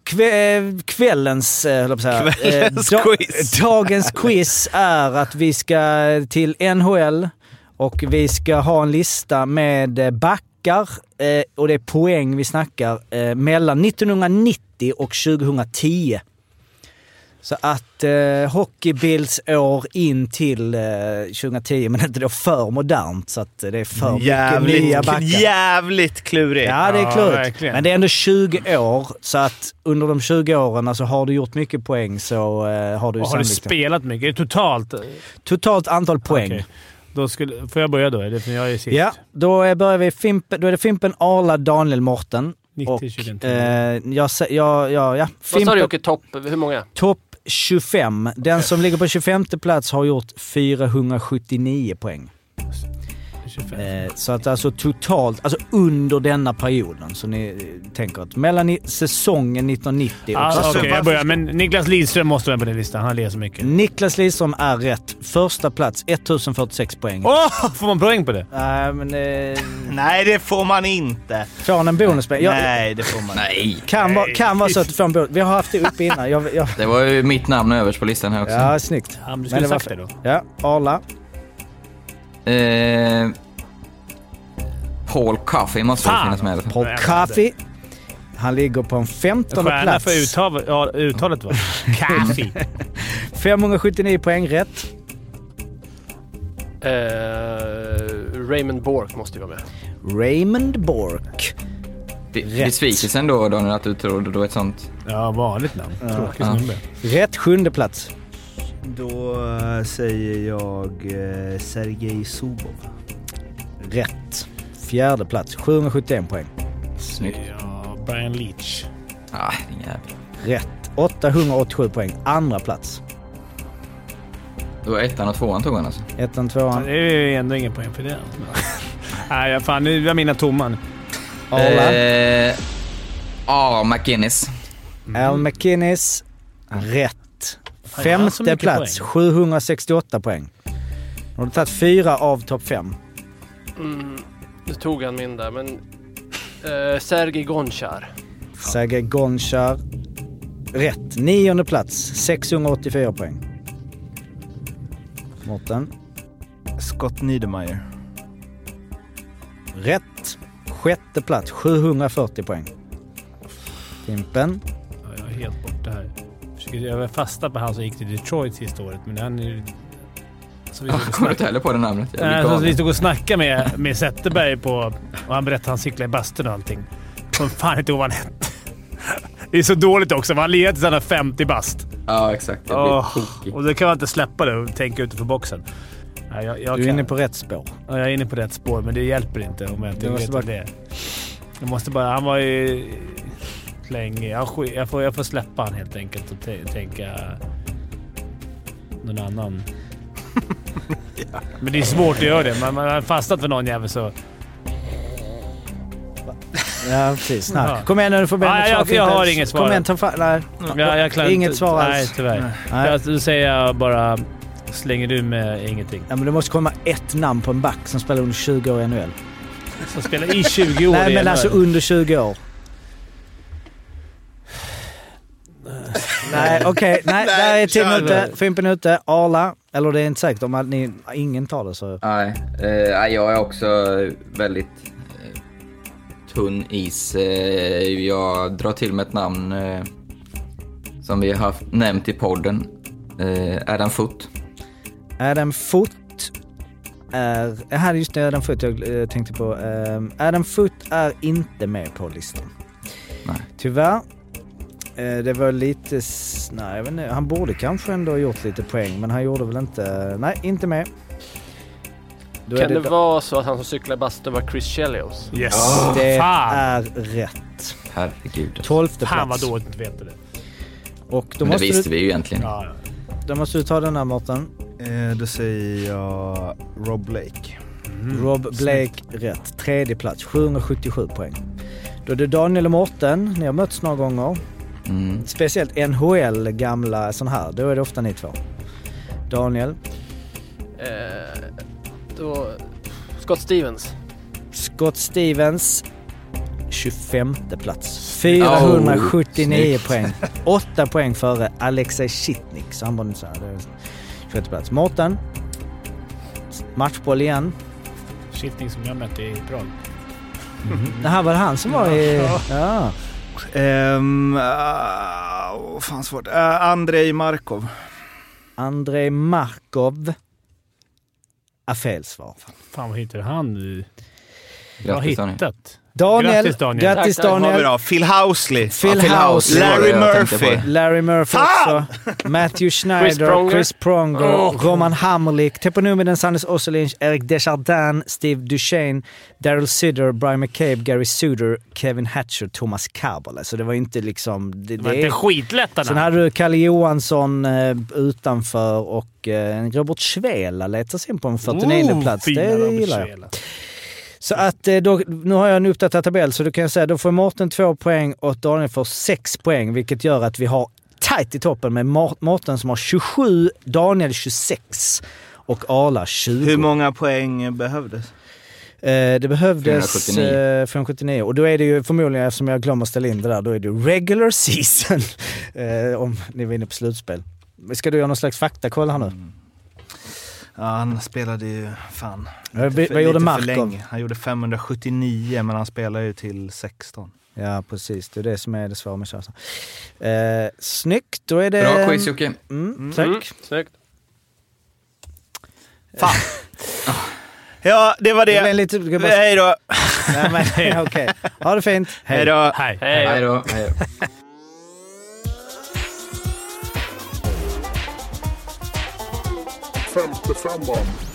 Kve, eh, kvällens, eh, höll jag på att säga. Kvällens da- quiz. Dagens quiz är att vi ska till NHL och vi ska ha en lista med eh, backar eh, och det är poäng vi snackar eh, mellan 1990 och 2010. Så att eh, Hockeybilds år in till eh, 2010, men inte då för modernt så att det är för mycket nya Jävligt, backar. jävligt klurigt. Ja, det är Ja, klurigt. verkligen. Men det är ändå 20 år, så att under de 20 åren så har du gjort mycket poäng så eh, har du Och har du spelat mycket? Totalt? Totalt antal poäng. Okej. Då skulle, får jag börja då? Eller för jag är sist. Ja, då eh, börjar vi. Fimpen, då är det Fimpen, Arla, Daniel, Morten. 90, och 20, eh, jag, sä- ja, ja, ja. Vad sa du Fimpen, Jocke? Topp? Hur många? topp 25. Den som ligger på 25 plats har gjort 479 poäng. 25. Eh, så att alltså totalt, alltså under denna perioden. Så ni eh, tänker att mellan i, säsongen 1990 och Ah, Okej, säsongen... jag börjar. Men Niklas Lidström måste vara på den listan. Han ler så mycket. Niklas Lidström är rätt. Första plats, 1046 poäng. Åh! får man poäng på det? Nej, men... Eh, Nej, det får man inte. får han en bonuspoäng? Jag, Nej, det får man inte. Nej. kan, vara, kan vara så att du får en bonus. Vi har haft det uppe innan. Jag, jag, Det var ju mitt namn överst på listan här också. ja, snyggt. Ja, men du Men skulle det var sagt det då. Ja, Arla. Eh, Paul Coffey måste Fan! finnas med. fall. Paul Coffey. Han ligger på en 15 Stjärna plats. för uttal, ja, uttalet va? Kaffi. 579 poäng rätt. Eh, Raymond Bork måste ju vara med. Raymond Bork. Besvikelsen då Daniel att du trodde då ett sånt. Ja, vanligt namn. Tråkig Ja. snubbe. Rätt sjunde plats. Då eh, säger jag eh, Sergej Zubov. Rätt. Fjärde plats. 771 poäng. Snyggt. Ja, Brian Leach. Ah, din jävel. Rätt. 887 poäng. Andra plats. Det var ettan och tvåan tog han alltså. Ettan, tvåan. Det är ju ändå ingen poäng för det. [LAUGHS] Nej, fan nu var mina tomma nu. Arla. Eh, Ja, McInnes. Al McInnes. Rätt. Femte plats, poäng. 768 poäng. Nu har du tagit fyra av topp fem. Mm, nu tog han min där, men... Uh, Sergej Gonchar. Sergej Gonchar. Rätt. Nionde plats, 684 poäng. Mårten. Scott Niedermayer. Rätt. Sjätte plats, 740 poäng. Fimpen. Ja, jag är helt borta här. Försöker, jag var fasta på han som gick till Detroit sista året, men han är Jag kommer inte heller på det namnet. Nej, så vi stod och snackade med, med Zetterberg på... Och han berättade att han cyklade i bastun och allting. Kommer fan inte ihåg vad han hette. [LAUGHS] Det är så dåligt också, han lirar tills han har 50 bast. Ja, exakt. Jag blir tokig. och då kan man inte släppa det och tänka utanför boxen. Nej, jag, jag, Du är kan- inne på rätt spår. Ja, jag är inne på rätt spår, men det hjälper inte om jag inte Det måste vet bara- det är. Jag måste bara... Han var ju länge... Jag, jag, får, jag får släppa han helt enkelt och tänka någon annan. Men det är svårt att göra det. Man, man har fastnat för någon jävel så... Ja, precis. Ja. Snack. Kom igen nu, du får Nej, ett jag- jag Fimpen. har inget svar. Kom igen, ta fram... Nej. Ja, jag klarar Inget inte- svar alls. Nej, tyvärr. Nej. Jag, då säger jag bara... Slänger du med ingenting. Ja, men det måste komma ett namn på en back som spelar under 20 år i NHL. Som spelar i 20 år Nej, i men alltså under 20 år. Nej, okej. Nej, där är kör ute. Fimpen ute. Arla. Eller det är inte säkert om att ni, ingen tar det så... Nej, eh, jag är också väldigt eh, tunn is. Eh, jag drar till med ett namn eh, som vi har haft, nämnt i podden. Eh, Adam Foot. Adam Foot är... Jag hade just det, Adam Foot jag eh, tänkte på. Adam Foot är inte med på listan. Nej. Tyvärr. Eh, Det var lite... Nej, jag vet inte. Han borde kanske ändå ha gjort lite poäng, men han gjorde väl inte... Nej, inte med. Då Kan det då- vara så att han som cyklade bastun var Chris Chelios? Yes! Det Fan! är rätt. Herregud. Tolfte Fan vad plats. dåligt att inte veta det. Och då Men det visste du, vi ju egentligen. Ja, ja. då måste du ta den här Mårten. Eh, då säger jag Rob Blake. Mm. Rob Blake rätt. Tredje plats, 777 poäng. Då är det Daniel och Mårten. Ni har mötts några gånger. Mm. Speciellt NHL gamla sån här. Då är det ofta ni två. Daniel. Eh, då... Scott Stevens. Scott Stevens. 25 plats. 479 snyggt. poäng. 8 poäng före Alexej Shitnik. Så han var så här. Det är 26 plats. Mårten. Matchboll igen. Shifting som jag mötte i Prag. Det här var det han som var i... [LAUGHS] Ja. Um, uh, fan svårt. Uh, Andrei Markov. Andrei Markov. Är fel svar. Fan vad hittade han nu? Bra Grattis Daniel. hittat. Daniel. Grattis, Daniel. Grattis Tack, tack. Vad har vi Daniel. då? Phil Housley. Phil Ja, Phil. House. Larry var Murphy. Larry Murphy Fan! också. Matthew Schneider, Chris Pronger. Pronger, Oh. Roman Hammerlik, Teponumiden, Sanders Osselin, Eric Desjardins, Steve Duchesne, Daryl Sider, Brian McCabe, Gary Suder, Kevin Hatcher, Thomas Carbolle. Så det var inte liksom... Det, Det var det inte är, skitlätta sen hade du Kalle Johansson eh, utanför och eh, Robert Svela letar sig in på en 49 Oh, plats. Det gillar jag. Så att eh, då, nu har jag en uppdaterad tabell så då kan jag säga då får Mårten två poäng och Daniel får sex poäng vilket gör att vi har tight i toppen med Mårten som har 27, Daniel 26 och Arla 20. Hur många poäng behövdes? Eh, det behövdes 479. eh, 579 och då är det ju förmodligen, eftersom jag glömmer ställa in det där, då är det regular [LAUGHS] season eh, om ni var inne på slutspel. Ska du göra någon slags faktakoll här nu? Ja, han spelade ju fan. Lite vad- för- vad gjorde Markov? Han gjorde 579 men han spelar ju till 16. Ja precis, det är det som är det svåra med Kärsa. Eh, snyggt, då är det... Bra quiz Jocke. Mm, tack. Mm, snyggt. Fan! ja, det var Det det. lite... bara- Hej då! Nej, men, [LAUGHS] okej. Ha det fint. Hej då! Hej. Hej då. Hej då. Femte femman.